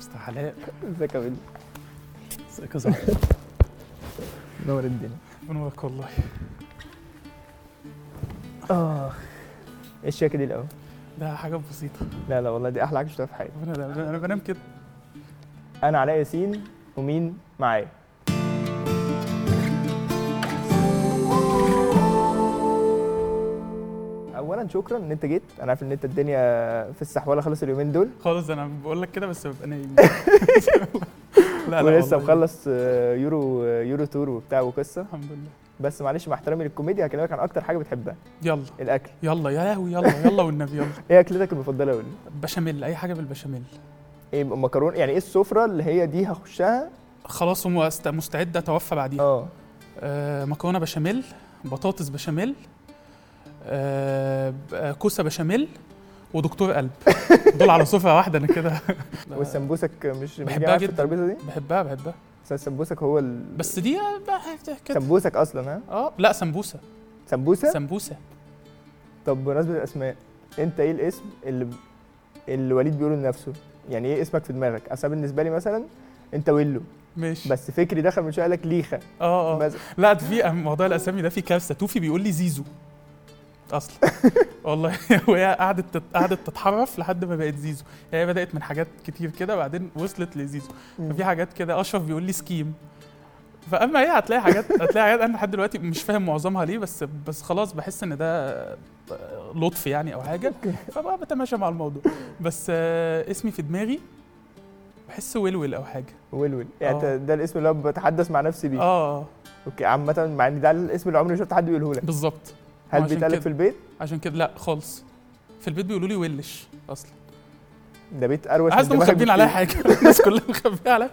مستر علاء إزيك يا ولد إزيك يا زهر نور الدنيا. بنورك والله. آه إيه الشياكه دي الأول؟ ده حاجات بسيطة. لا لا والله دي أحلى حاجة شفتها في حياتي. أنا أنا بنام كده. أنا علاء ياسين ومين معايا؟ اولا شكرا إن أنت جيت. أنا عارف إن أنت الدنيا في السحوله خلص اليومين دول. خالص أنا بقول لك كده بس ببقى نايم. لا ولسه والله. مخلص آه، يورو آه، يورو تور وبتاع وقصة. الحمد لله. بس معلش مع احترامي للكوميديا هكلمك عن أكتر حاجة بتحبها. يلا. الأكل. يلا يا لهوي يلا يلا والنبي يلا. إيه أكلتك المفضلة ولد بشاميل أي حاجة بالبشاميل. إيه مكرونة يعني إيه السفرة اللي هي دي هخشها؟ خلاص مستعد أتوفى بعديها. آه. آه مكرونة بشاميل بطاطس بشاميل كوسة بشاميل ودكتور قلب. دول على سفره واحدة أنا كده. والسمبوسك مش بحبها جدا. الترابيزه دي؟ بحبها بحبها. بس السمبوسك هو ال... بس دي كده سمبوسك أصلا ها؟ آه لا سمبوسة. سمبوسة؟ سمبوسة. طب بمناسبة الأسماء أنت إيه الاسم اللي اللي وليد بيقوله لنفسه؟ يعني إيه اسمك في دماغك؟ أصل بالنسبة لي مثلا أنت ويلو. ماشي. بس فكري دخل من شوية قال لك ليخة. آه آه. لا في موضوع الأسامي ده في كارثة. توفي بيقول لي زيزو. أصلا. والله. وهي قعدت قعدت تتحرف لحد ما بقت زيزو. هي بدأت من حاجات كتير كده بعدين وصلت لزيزو. ففي حاجات كده أشرف بيقول لي سكيم. فأما هي هتلاقي حاجات هتلاقي حاجات أنا لحد دلوقتي مش فاهم معظمها ليه بس بس خلاص بحس إن ده لطف يعني أو حاجة. فبقى بتماشى مع الموضوع. بس آه، اسمي في دماغي بحس ولول أو حاجة. ويلول يعني آه. أنت ده الاسم اللي أنا بتحدث مع نفسي بيه. آه آه. أوكي. عامة مع إن ده الاسم اللي عمري ما شفت حد بيقوله لك. بالظبط. هل بيتقال كده. في البيت عشان كده لا خالص في البيت بيقولوا لي ولش أصلا ده بيت أروش دماغك مخبيين عليا. حاجة الناس كلها مخبية عليا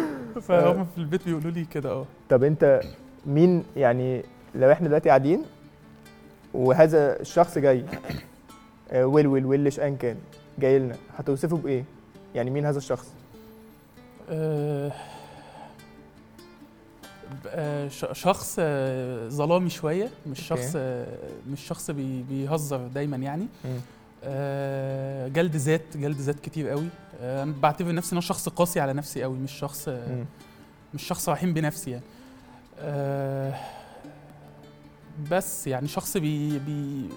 فهم في البيت بيقولوا لي كده آه طب أنت مين يعني لو إحنا دلوقتي قاعدين وهذا الشخص جاي آه، ويل ويل ويلش ان كان جاي لنا هتوصفه بإيه؟ يعني مين هذا الشخص؟ ش- شخص آه، ظلامي شوية مش. شخص آه، مش شخص بي- بيهزر دايما يعني آه، جلد ذات جلد ذات كتير قوي أنا بعتبر نفسي إن أنا شخص قاسي على نفسي قوي مش شخص. مش شخص رحيم بنفسي يعني بس يعني شخص بي بي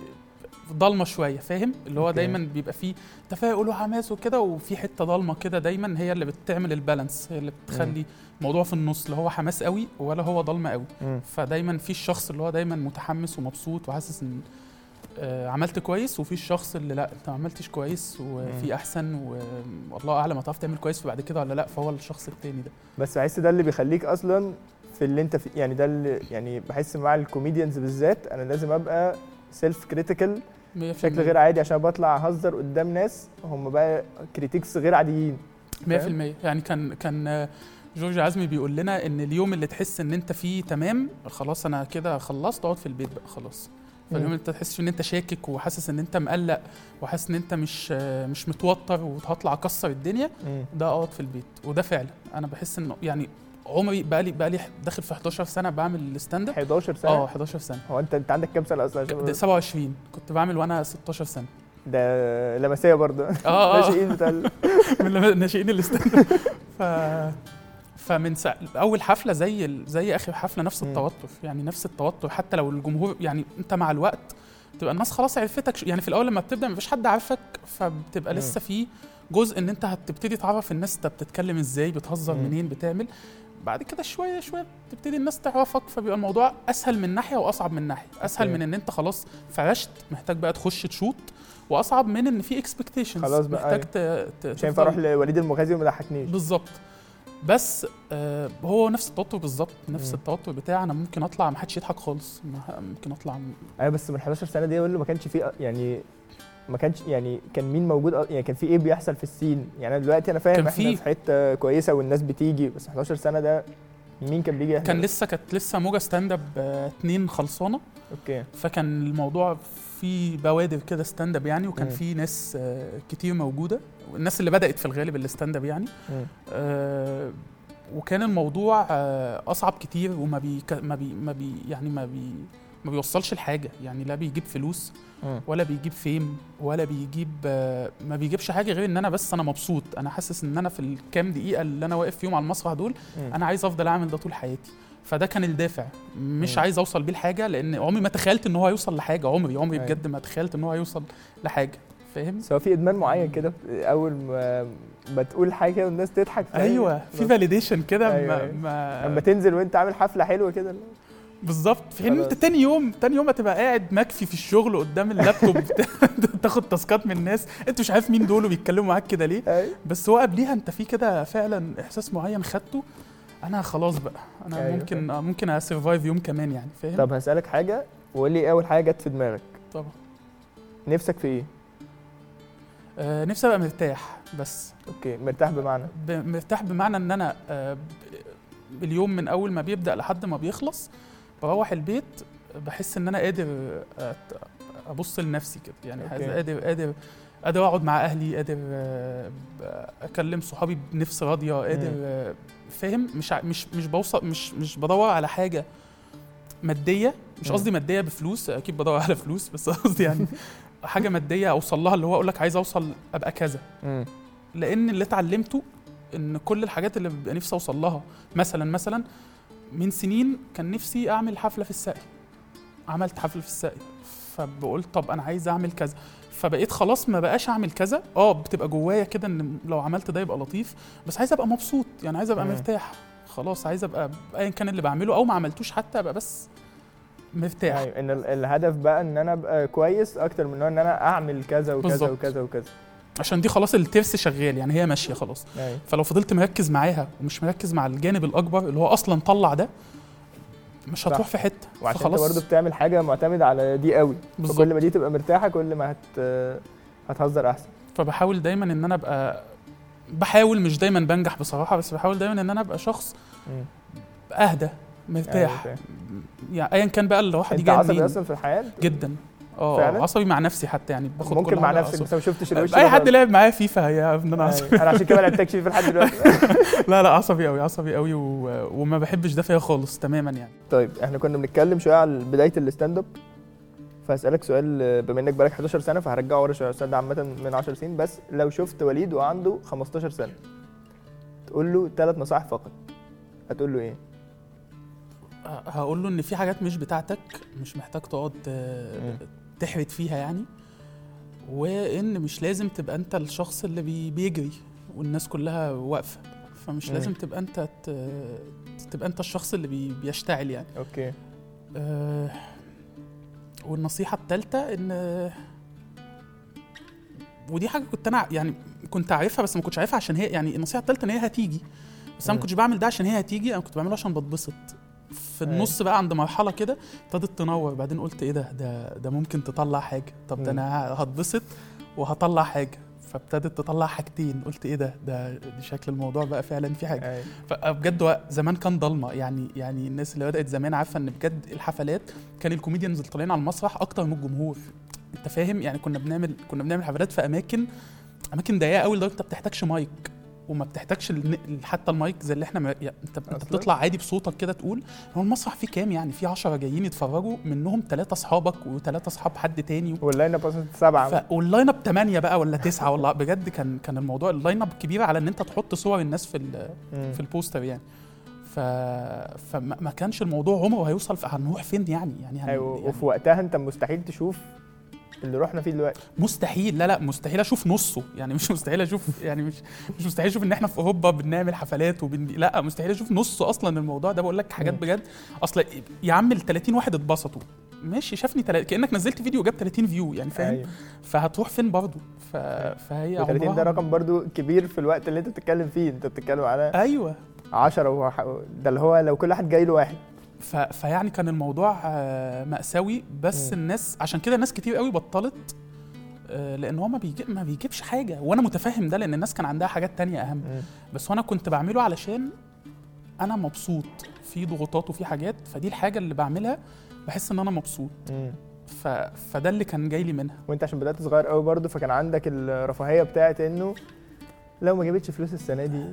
ضلمة شوية فاهم اللي هو أوكي. دايما بيبقى فيه تفاؤل وحماس وكده وفي حتة ضلمة كده دايما هي اللي بتعمل البالانس هي اللي بتخلي الموضوع في النص لا هو حماس قوي ولا هو ضلمة قوي مم. فدايما في الشخص اللي هو دايما متحمس ومبسوط وحاسس إن آه، عملت كويس وفي الشخص اللي لأ أنت ما عملتش كويس وفي. أحسن والله أعلم هتعرف تعمل كويس بعد كده ولا لأ فهو الشخص التاني ده بس بحس ده اللي بيخليك أصلا في اللي أنت في يعني ده اللي يعني بحس مع الكوميديانز بالذات أنا لازم أبقى self critical 100% بشكل غير عادي عشان بطلع أهزر قدام ناس هم بقى critics غير عاديين. 100% يعني كان كان جورج عزمي بيقول لنا إن اليوم اللي تحس إن أنت فيه تمام خلاص أنا كده خلصت اقعد في البيت بقى خلاص. فاليوم. اللي انت تحس إن أنت شاكك وحاسس إن أنت مقلق وحاسس إن أنت مش مش متوتر وهطلع أكسر الدنيا. ده أقعد في البيت. وده فعلا. أنا بحس إنه يعني عمري بقى لي بقى لي داخل في 11 سنة بعمل stand up 11 سنة؟ آه 11 سنة. هو انت انت عندك كام سنة أصلا عشان 27 كنت بعمل وأنا 16 سنة. ده رمسيس برضه. آه آه. ناشئين بتاع من ناشئين ال stand up ف فمن سا... أول حفلة زي. زي آخر حفلة نفس. التوتر. يعني نفس التوتر. حتى لو الجمهور يعني أنت مع الوقت تبقى الناس خلاص عرفتك ش... يعني في الأول لما بتبدأ مفيش حد عارفك فبتبقى. لسه في جزء إن أنت هتبتدي تعرف الناس أنت بتتكلم إزاي بتهزر. منين بتعمل. بعد كده شوية شوية تبتدي الناس تعرفك فبيبقى الموضوع أسهل من ناحية وأصعب من ناحية. أسهل أوكي. من إن أنت خلاص فرشت محتاج بقى تخش تشوط وأصعب من إن في expectations خلاص بقى، محتاج ت... ت... مش هينفع أروح لوليد المغازي وما ضحكنيش. بالظبط. بس آه هو نفس التوتر بالظبط نفس. التوتر بتاعي أنا ممكن أطلع ما حدش يضحك خالص ممكن أطلع م- أيوه بس من 11 سنة دي أقول له ما كانش في يعني ما كانش يعني كان مين موجود يعني كان في إيه بيحصل في ال scene؟ يعني أنا دلوقتي أنا فاهم كان إحنا في- حتة كويسة والناس بتيجي بس 11 سنة ده مين كان بيجي كان لسه كانت لسه موجة stand up آه، اتنين خلصانة. أوكي. فكان الموضوع في بوادر كده stand up يعني وكان. في ناس آه كتير موجودة. الناس اللي بدأت في الغالب ال stand up يعني. آه وكان الموضوع آه أصعب كتير وما بي ما بي ما بي يعني ما بي ما بيوصلش لحاجه يعني لا بيجيب فلوس. ولا بيجيب fame ولا بيجيب آه، ما بيجيبش حاجة غير إن أنا بس أنا مبسوط أنا حاسس إن أنا في الكام دقيقة اللي أنا واقف فيهم على المسرح دول. أنا عايز أفضل أعمل ده طول حياتي فده كان الدافع مش. عايز أوصل بيه لحاجة لأن عمري ما تخيلت إن هو هيوصل لحاجة عمري عمري أيوة. بجد ما تخيلت إن هو هيوصل لحاجة فاهم هو في إدمان معين كده أول ما ما تقول حاجة كده والناس تضحك؟ أيوه في. validation كده أيوة، ما. ما أما تنزل وأنت عامل حفلة حلوة كده بالظبط. في حين أنت. تاني يوم تاني يوم هتبقى قاعد مكفي في الشغل قدام اللابتوب تاخد تاسكات من الناس. أنت مش عارف مين دول وبيتكلموا معاك كده ليه. أيوه. بس هو قبليها أنت في كده فعلا إحساس معين خدته؟ أنا خلاص بقى. أنا أيوة، ممكن ممكن survive يوم كمان يعني فاهم؟ طب هسألك حاجة. وقول لي إيه أول حاجة جت في دماغك؟ طبعا. نفسك في إيه؟ آه نفسي أبقى مرتاح بس. أوكي مرتاح بمعنى؟ ب- مرتاح بمعنى إن أنا آه ب- اليوم من أول ما بيبدأ لحد ما بيخلص بروح البيت بحس إن أنا قادر أبص لنفسي كده يعني أوكي. قادر قادر قادر أقعد مع أهلي قادر آه، أكلم صحابي بنفس راضية قادر. آه، فاهم مش مش مش بوصل مش مش بدور على حاجة مادية مش. قصدي مادية بفلوس أكيد بدور على فلوس بس قصدي يعني حاجة مادية أوصل لها اللي هو أقول لك عايز أوصل أبقى كذا لأن اللي اتعلمته إن كل الحاجات اللي ببقى نفسي أوصل لها مثلا مثلا من سنين كان نفسي أعمل حفلة في الساقي. عملت حفلة في الساقي. فبقول طب أنا عايز أعمل كذا. فبقيت خلاص ما بقاش أعمل كذا. آه بتبقى جوايا كده إن لو عملت ده يبقى لطيف. بس عايز أبقى مبسوط. يعني عايز أبقى. مرتاح. خلاص عايز أبقى ايا كان اللي بعمله أو ما عملتوش حتى أبقى بس مرتاح. أيوه إن ال- الهدف بقى إن أنا أبقى كويس أكتر من إن أنا أعمل كذا وكذا بالظبط. وكذا وكذا. عشان دي خلاص الترس شغال يعني هي ماشية خلاص. أيوه. فلو فضلت مركز معاها ومش مركز مع الجانب الأكبر اللي هو أصلا طلع ده مش. هتروح في حتة. وعشان انت برضه بتعمل حاجة معتمدة على دي قوي. بالظبط. فكل ما دي تبقى مرتاحة كل ما هت هتهزر أحسن. فبحاول دايما إن أنا أبقى بحاول مش دايما بنجح بصراحة بس بحاول دايما إن أنا أبقى شخص. أهدى مرتاح. أيوة، يعني ايا كان بقى الواحد أنت يجي أصلا في الحياة؟ جدا. آه؟ عصبي مع نفسي حتى يعني باخد ممكن مع نفسك عصبي. بس ما شفتش الوش أي حد. لعب معايا فيفا هي ان أنا عصبي أيوة. أنا عشان كده ما لعبتكش فيه لحد دلوقتي لا لا عصبي قوي عصبي قوي و... وما بحبش ده فيا خالص تماما يعني طيب إحنا كنا بنتكلم شوية على بداية ال stand up فاسالك سؤال بما إنك بقالك 11 سنة فهرجعه ورا شوية السؤال ده عامة من 10 سنين بس لو شفت وليد وعنده 15 سنة تقول له ثلاث نصائح فقط هتقول له إيه؟ هقول له إن في حاجات مش بتاعتك مش محتاج تقعد مم. ت- تحرق فيها يعني وإن مش لازم تبقى أنت الشخص اللي بي بيجري والناس كلها واقفة فمش مم. لازم تبقى أنت تبقى أنت الشخص اللي بي بيشتعل يعني أوكي أه والنصيحة الثالثه إن ودي حاجة كنت أنا يعني كنت عارفها بس ما كنتش عارفها عشان هي يعني النصيحة الثالثه إن هي هتيجي بس أنا. ما كنتش بعمل ده عشان هي هتيجي أنا كنت بعمله عشان بتبسط في. النص بقى عند مرحلة كده ابتدت تنور. بعدين قلت إيه ده؟ ده ده ممكن تطلع حاجة. طب ده. أنا هتبسط وهطلع حاجة. فابتدت تطلع حاجتين. قلت إيه ده؟ ده شكل الموضوع بقى فعلا في حاجة. أيوة. فبجد وق- زمان كان ضلمة. يعني يعني الناس اللي بدأت زمان عارفة إن بجد الحفلات كان ال comedians اللي طالعين على المسرح أكتر من الجمهور. أنت فاهم؟ يعني كنا بنعمل كنا بنعمل حفلات في أماكن أماكن ضيقة قوي لدرجة إنت ما بتحتاجش مايك. وما بتحتاجش حتى المايك زي اللي إحنا م... يعني انت انت أصلاً؟ بتطلع عادي بصوتك كده تقول هو المسرح فيه كام يعني؟ فيه 10 جايين يتفرجوا منهم ثلاثة أصحابك وثلاثه أصحاب حد تاني وال line up أصلا سبعة. ف... وال line up 8 بقى ولا 9 والله بجد كان كان الموضوع ال line up كبير على إن أنت تحط صور الناس في ال... في ال poster يعني. ف... فما ما كانش الموضوع عمره هيوصل في هنروح فين يعني؟ يعني, هن... أيوه يعني وفي وقتها أنت مستحيل تشوف اللي رحنا فيه دلوقتي. مستحيل. لا لا مستحيل أشوف نصه. يعني مش مستحيل أشوف يعني مش مش مستحيل أشوف إن إحنا في أوروبا بنعمل حفلات وبن... لا مستحيل أشوف نصه أصلا الموضوع ده. بقول لك حاجات. بجد. أصل يا عم ال 30 واحد اتبسطوا. ماشي شافني تل... كأنك نزلت فيديو جاب 30 view يعني فاهم؟ أيوه. فهتروح فين برضه؟ ف... فهي و30 ده رقم برضو كبير في الوقت اللي أنت بتتكلم فيه. أنت بتتكلم على أيوه. 10 وح... ده اللي هو لو كل واحد جاي له واحد. فيعني كان الموضوع آه، مأساوي بس مم. الناس عشان كده ناس كتير قوي بطلت آه، لأن هو ما بيجيب ما بيجيبش حاجة. وأنا متفهم ده لأن الناس كان عندها حاجات تانية أهم. بس وأنا كنت بعمله علشان أنا مبسوط. في ضغوطات وفي حاجات فدي الحاجة اللي بعملها بحس إن أنا مبسوط. ف... فده اللي كان جاي لي منها. وأنت عشان بدأت صغير قوي برضو فكان عندك الرفاهية بتاعت إنه لو ما جابتش فلوس السنة دي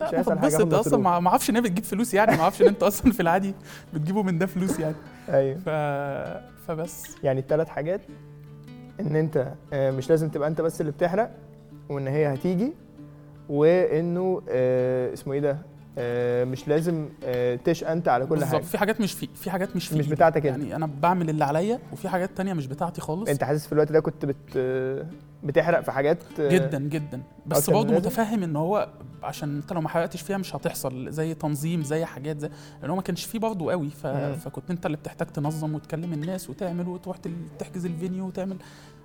لا شايف الحاجة بتبسط هم أصلا. ما أعرفش إن هي بتجيب فلوس يعني ما أعرفش إن انت أصلا في العادي بتجيبوا من ده فلوس يعني. أيوه. ف... فبس. يعني الثلاث حاجات إن أنت آه، مش لازم تبقى أنت بس اللي بتحرق وإن هي هتيجي وإنه آه، اسمه إيه ده؟ مش لازم آه، تشقى انت على كل بالظبط حاجة في حاجات مش في في حاجات مش في مش. بتاعتك انت. يعني أنا بعمل اللي عليا وفي حاجات تانية مش بتاعتي خالص انت حاسس في الوقت ده كنت بت آه، بتحرق في حاجات آه، جدا جدا بس برضه؟ متفهم إن هو عشان أنت لو ما حرقتش فيها مش هتحصل زي تنظيم زي حاجات زي لأن هو ما كانش فيه برضه قوي ف... مم. فكنت أنت اللي بتحتاج تنظم وتكلم الناس وتعمل وتروح تحجز الفينيو وتعمل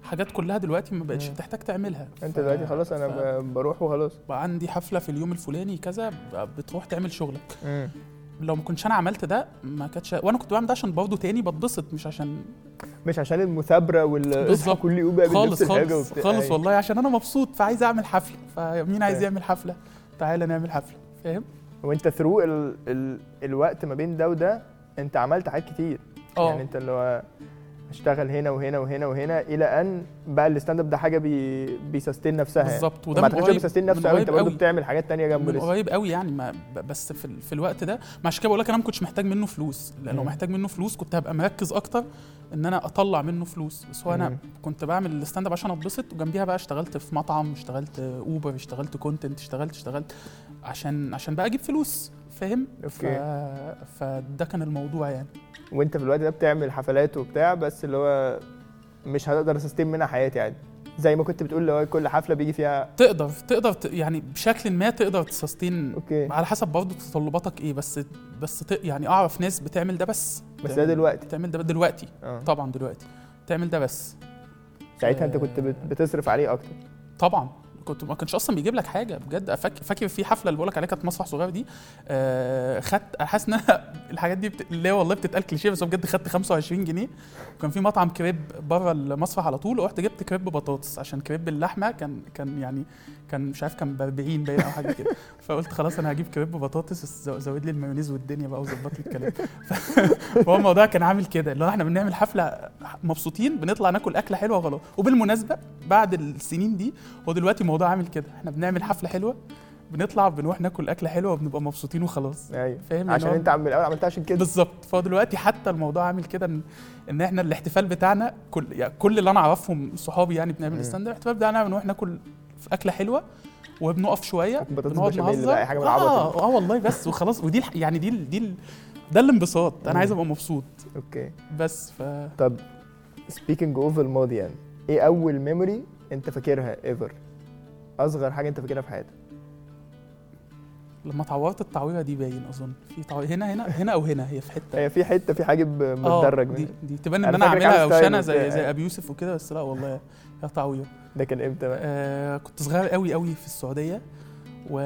حاجات كلها دلوقتي ما بقتش مم. بتحتاج تعملها انت ف- دلوقتي خلاص أنا ف- بروح وخلاص بقى عندي حفلة في اليوم الفلاني كذا بتروح تعمل شغلك مم. لو ما كنتش أنا عملت ده ما كانتش وأنا كنت بعمل ده عشان برضه تاني بتبسط مش عشان مش عشان المثابرة وال كل يوم بقى خالص خالص. خالص أيوة. والله عشان أنا مبسوط فعايز أعمل حفلة فمين عايز. يعمل حفلة تعالى نعمل حفلة فاهم وأنت through ال... ال... الوقت ما بين ده وده أنت عملت حاجات كتير آه يعني أنت اللي هو اشتغل هنا وهنا وهنا وهنا إلى أن بقى ال stand up ده حاجة بي... بي sustain نفسها يعني. بالظبط وده اعتقدش قريب بي sustain نفسه قوي انت برضه. بتعمل حاجات تانية جنبه من قريب قوي يعني ما بس في, ال- في الوقت ده ما عشان كده بقول لك أنا ما كنتش محتاج منه فلوس لأن لو. محتاج منه فلوس كنت هبقى مركز أكتر إن أنا أطلع منه فلوس بس هو أنا مم. كنت بعمل ال stand up عشان أتبسط وجنبيها بقى اشتغلت في مطعم اشتغلت اوبر اشتغلت content اشتغلت اشتغلت عشان عشان بقى أجيب فلوس فاهم ف... okay. فده كان الموضوع يعني وانت في الوقت ده بتعمل حفلات وبتاع بس اللي هو مش هقدر ا sustain منها حياتي عادي زي ما كنت بتقول هو كل حفلة بيجي فيها تقدر تقدر ت... يعني بشكل ما تقدر تسستين أوكي. على حسب برضه تطلباتك إيه بس بس ت... يعني أعرف ناس بتعمل ده بس. بس ده بتعمل- دلوقتي. بتعمل ده دلوقتي. آه. طبعا دلوقتي. تعمل ده بس. ساعتها انت كنت بت... بتصرف عليه أكتر. طبعا. كنت ما كانش أصلا بيجيب لك حاجة بجد. فاكر في حفلة اللي بقول لك عليها كانت مسرح صغير دي؟ آه خدت حاسس إن الحاجات دي بت... اللي والله بتتقال كليشيه بس بجد خدت 25 جنيه. وكان في مطعم كريب بره المسرح على طول ورحت جبت كريب بطاطس عشان كريب اللحمة كان كان يعني كان مش عارف كان ب 40 باين أو حاجة كده. فقلت خلاص أنا هجيب كريب بطاطس زود لي المايونيز والدنيا بقى وظبط لي الكلام. فهو الموضوع كان عامل كده اللي هو إحنا بنعمل حفلة مبسوطين بنطلع ناكل أكلة حلوة وخلاص. وبالمناسبة بعد السنين دي هو دلوقتي الموضوع عامل كده. إحنا بنعمل حفلة حلوة بنطلع بنروح ناكل أكلة حلوة وبنبقى مبسوطين وخلاص. أيوه. فاهم؟ عشان أنت عم- الأول عملتها عشان كده. بالظبط. فهو دلوقتي حتى الموضوع عامل كده ان إن إحنا الاحتفال بتاعنا كل يعني كل اللي أنا أعرفهم صحابي يعني بنعمل. stand up الاحتفال بتاعنا بنروح ناكل في أكلة حلوة وبنقف شوية بنقعد نهزر. من العبط آه ده. آه والله بس وخلاص ودي يعني دي ال- دي ال- ده الانبساط. أنا. عايز أبقى مبسوط. okay. بس ف طب speaking of الماضي يعني إيه أول memory أنت فاكرها ever أصغر حاجة أنت فاكرها في حياتك؟ لما اتعورت التعويرة دي باين أظن. في تعوير هنا هنا هنا أو هنا هي في حتة. هي في حتة في حاجب آه متدرج دي. دي تبان إن أنا فاكرك اعملها عامل ستايل وشنا زي. زي أبي يوسف وكده بس لا والله هي تعوير ده كان إمتى بقى؟ آه كنت صغير قوي قوي في السعودية و...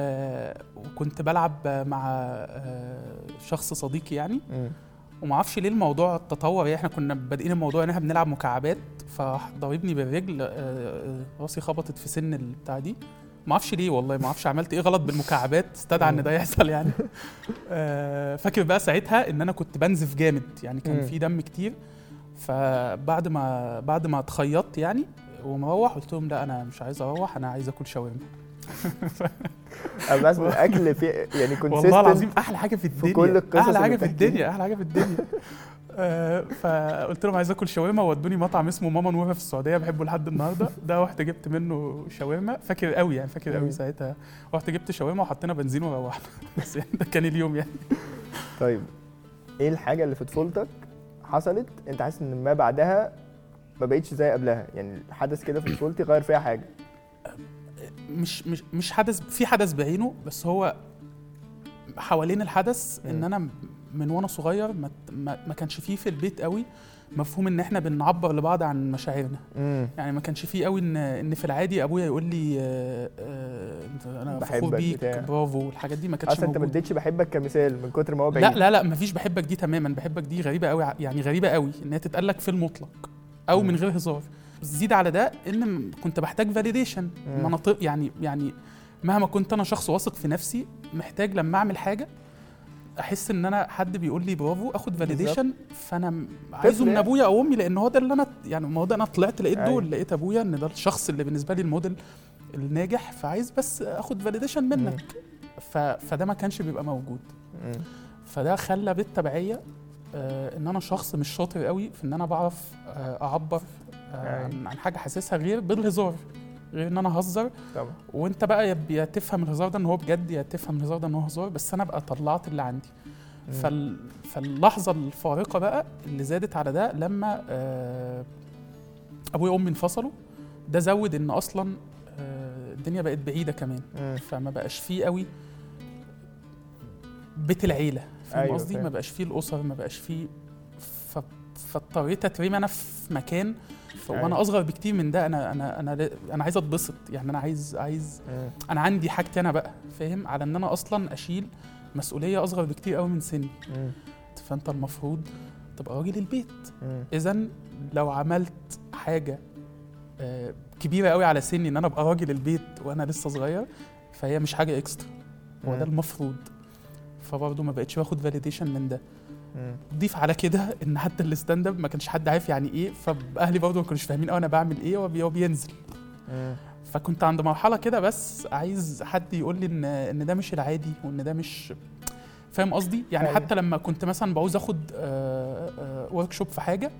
وكنت بلعب مع آه شخص صديقي يعني. وما أعرفش ليه الموضوع تطور. يعني إحنا كنا بادئين الموضوع إن إحنا بنلعب مكعبات فضربني بالرجل آه، آه، راسي خبطت في سن البتاع دي. ما أعرفش ليه والله ما أعرفش عملت إيه غلط بالمكعبات استدعى إن ده يحصل يعني. آه، فاكر بقى ساعتها إن أنا كنت بنزف جامد يعني كان. في دم كتير. فبعد ما بعد ما اتخيطت يعني ومروح قلت لهم لا أنا مش عايز أروح أنا عايز آكل شاورما. أنا بس الأكل في يعني كنت والله العظيم أحلى حاجة في الدنيا. كل القصص أحلى حاجة في. الدنيا أحلى حاجة في الدنيا. آه، فقلت لهم عايز آكل شاورما ودوني مطعم اسمه ماما نوفا في السعودية بحبه لحد النهارده. ده رحت جبت منه شاورما. فاكر قوي يعني فاكر. قوي ساعتها. رحت جبت شاورما وحطينا بنزين وروحنا. بس يعني ده كان اليوم يعني. طيب إيه الحاجة اللي في طفولتك حصلت أنت حاسس إن ما بعدها ما بقتش زي قبلها؟ يعني حدث كده في طفولتي غير فيها حاجة. مش مش مش حدث في حدث بعينه بس هو حوالين الحدث إن. أنا من وأنا صغير ما, ما, ما كانش فيه في البيت قوي مفهوم إن إحنا بنعبر لبعض عن مشاعرنا. امم يعني ما كانش فيه قوي ان إن في العادي أبويا يقول لي آه، آه، أنا فخور بيك بتاع. برافو. الحاجات دي ما كانتش أصلا أنت ما اديتش بحبك كمثال من كتر ما هو بعيد. لا لا لا مفيش بحبك دي تماما. بحبك دي غريبة قوي يعني غريبة قوي إن هي تتقال لك في المطلق أو مم. من غير هزار. زيد على ده إن كنت بحتاج validation مم. مناطق يعني يعني مهما كنت أنا شخص واثق في نفسي محتاج لما أعمل حاجة أحس إن أنا حد بيقول لي برافو آخد validation فأنا عايزه من. أبويا أو امي لأن هو ده اللي أنا يعني ما هو ده أنا طلعت لقيت أيوة. دول لقيت أبويا إن ده الشخص اللي بالنسبة لي الموديل الناجح فعايز بس آخد فاليديشن منك ف... فده ما كانش بيبقى موجود. فده خلى بالتبعيه آه إن أنا شخص مش شاطر قوي في إن أنا بعرف آه أعبر آه عن عن حاجة حاسسها غير بالهزار غير ان أنا اهزر طبعا وانت بقى يا- تفهم الهزار ده ان هو بجد يا تفهم الهزار ده ان هو هزار بس أنا ابقى طلعت اللي عندي مم. فال... فاللحظة الفارقة بقى اللي زادت على ده لما آه أبويا وأمي انفصلوا ده زود إن أصلا آه الدنيا بقت بعيدة كمان مم. فما بقاش فيه قوي بيت العيلة فاهم أيوة، قصدي. ما بقاش فيه الأسر ما بقاش فيه ف... فاضطريت أترمي أنا في مكان. وأنا أيوة. أصغر بكتير من ده أنا أنا أنا أنا عايز أتبسط يعني أنا عايز عايز مم. أنا عندي حاجتي أنا بقى فاهم على إن أنا أصلا أشيل مسؤولية أصغر بكتير قوي من سني. فأنت المفروض تبقى راجل البيت. اذا لو عملت حاجة آه، كبيرة قوي على سني إن أنا أبقى راجل البيت وأنا لسه صغير فهي مش حاجة extra هو ده. المفروض فبرضه ما بقتش باخد validation من ده. ضيف على كده إن حتى ال stand up ما كانش حد عارف يعني إيه فأهلي برضه ما كانوش فاهمين قوي أنا بعمل إيه وبينزل مم. فكنت عند مرحلة كده بس عايز حد يقول لي ان إن ده مش العادي وإن ده مش فاهم قصدي يعني أيوة. حتى لما كنت مثلا بعوز آخد workshop في حاجة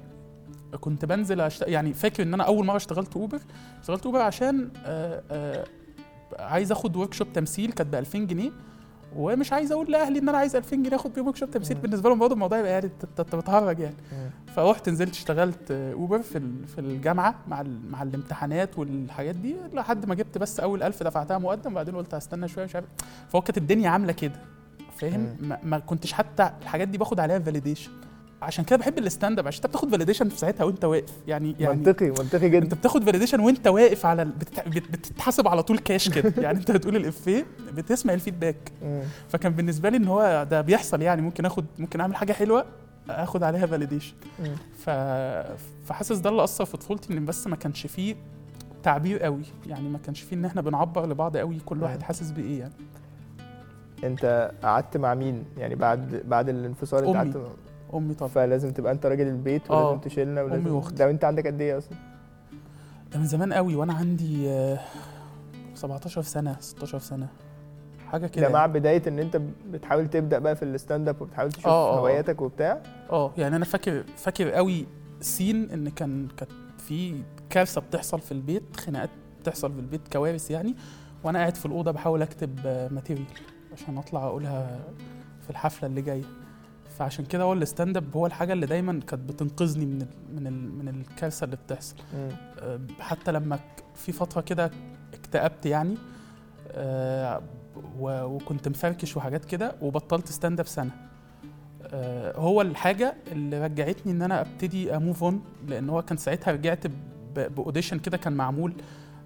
كنت بنزل أشت... يعني فاكر إن أنا أول مرة اشتغلت اوبر اشتغلت اوبر عشان آه، آه، عايز آخد workshop تمثيل كانت ب 2000 جنيه ومش عايز أقول لأهلي إن أنا عايز 2000 جنيه أخد بيهم shop تمثيل. بالنسبة لهم برضه الموضوع يبقى يعني انت بتهرج يعني. فروحت نزلت اشتغلت اوبر في في الجامعة مع مع الامتحانات والحاجات دي لحد ما جبت بس أول ألف دفعتها مقدم وبعدين قلت هستنى شوية مش عارف فهو كانت الدنيا عاملة كده فاهم ما كنتش حتى الحاجات دي باخد عليها validation عشان كده بحب ال stand up عشان انت بتاخد validation في ساعتها وانت واقف. يعني يعني منطقي منطقي انت جدا بتاخد validation وانت واقف على ال... بتت... بت- بتتحاسب على طول كاش كده. يعني انت بتقول الافيه بتسمع ال feedback. فكان بالنسبة لي إن هو ده بيحصل يعني. ممكن اخد ممكن أعمل حاجة حلوة آخد عليها validation. ف... فحاسس ده اللي أثر في طفولتي إن بس ما كانش فيه تعبير قوي. يعني ما كانش فيه إن إحنا بنعبر لبعض قوي كل واحد. حاسس بإيه يعني. أنت قعدت مع مين؟ يعني بعد بعد الانفصال أنت. قعدت أمي طبعا فلازم تبقى أنت راجل البيت آه. ولازم تشيلنا ولازم أمي وأختي. ده وأنت عندك قد إيه أصلا ده من زمان قوي وأنا عندي آه، 17 سنة 16 سنة حاجة كده ده مع يعني. بداية إن أنت بتحاول تبدأ بقى في ال stand up وبتحاول تشوف آه، آه، آه. هواياتك وبتاع آه يعني أنا فاكر فاكر قوي سين إن كان كانت في كارثة بتحصل في البيت خناقات بتحصل في البيت كوارث يعني وأنا قاعد في الأوضة بحاول أكتب material عشان أطلع أقولها في الحفلة اللي جاية فعشان كده هو ال stand up هو الحاجة اللي دايما كانت بتنقذني من ال من ال من الكارثة اللي بتحصل. أه، حتى لما في فترة كده اكتئبت يعني و- وكنت مفركش وحاجات كده وبطلت stand up سنة. أه، هو الحاجة اللي رجعتني إن أنا أبتدي ا move on لأن هو كان ساعتها رجعت ب audition كده كان معمول.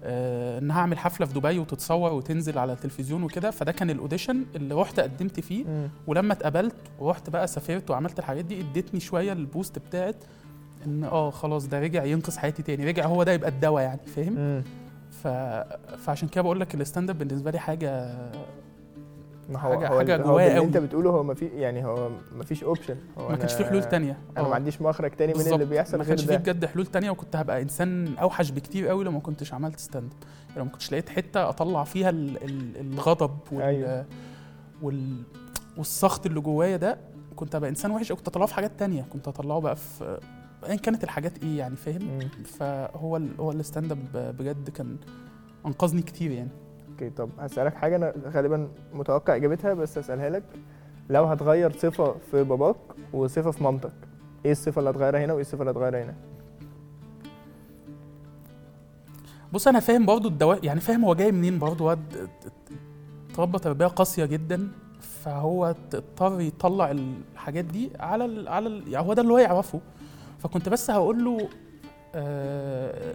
إن هعمل حفلة في دبي وتتصور وتنزل على التلفزيون وكده فده كان ال audition اللي رحت قدمت فيه. ولما اتقبلت ورحت بقى سافرت وعملت الحاجات دي ادتني شوية ال boost بتاعت إن آه خلاص ده رجع ينقذ حياتي تاني رجع هو ده يبقى الدواء يعني فاهم. ف... فعشان كده بقول لك ال stand up بالنسبة لي حاجة هو حاجة- هو جوايا اللي قوي. أنت بتقوله هو ما في يعني هو ما فيش option هو ما كانش في حلول تانية أنا آه. ما عنديش مخرج تاني من. اللي بيحصل ما كانش في بجد حلول تانية وكنت هبقى إنسان أوحش بكتير قوي لو ما كنتش عملت stand up يعني لو ما كنتش لقيت حتة أطلع فيها ال... ال... الغضب وال... أيوة. وال... والسخط اللي جوايا ده كنت هبقى إنسان وحش كنت اطلعه في حاجات تانية كنت اطلعه بقى في ايا كانت الحاجات إيه يعني فاهم. فهو ال... هو ال stand up بجد كان أنقذني كتير يعني أوكي طب هسألك حاجة أنا غالبا متوقع إجابتها بس هسألها لك. لو هتغير صفة في باباك وصفة في مامتك إيه الصفة اللي هتغيرها هنا وإيه الصفة اللي هتغيرها هنا؟ بص أنا فاهم برضو الدواء يعني فاهم هو جاي منين برضو. واد اتربى تربية قاسية جدا فهو اضطر يطلع الحاجات دي على ال على ال يعني هو ده اللي هو يعرفه. فكنت بس هقول له آه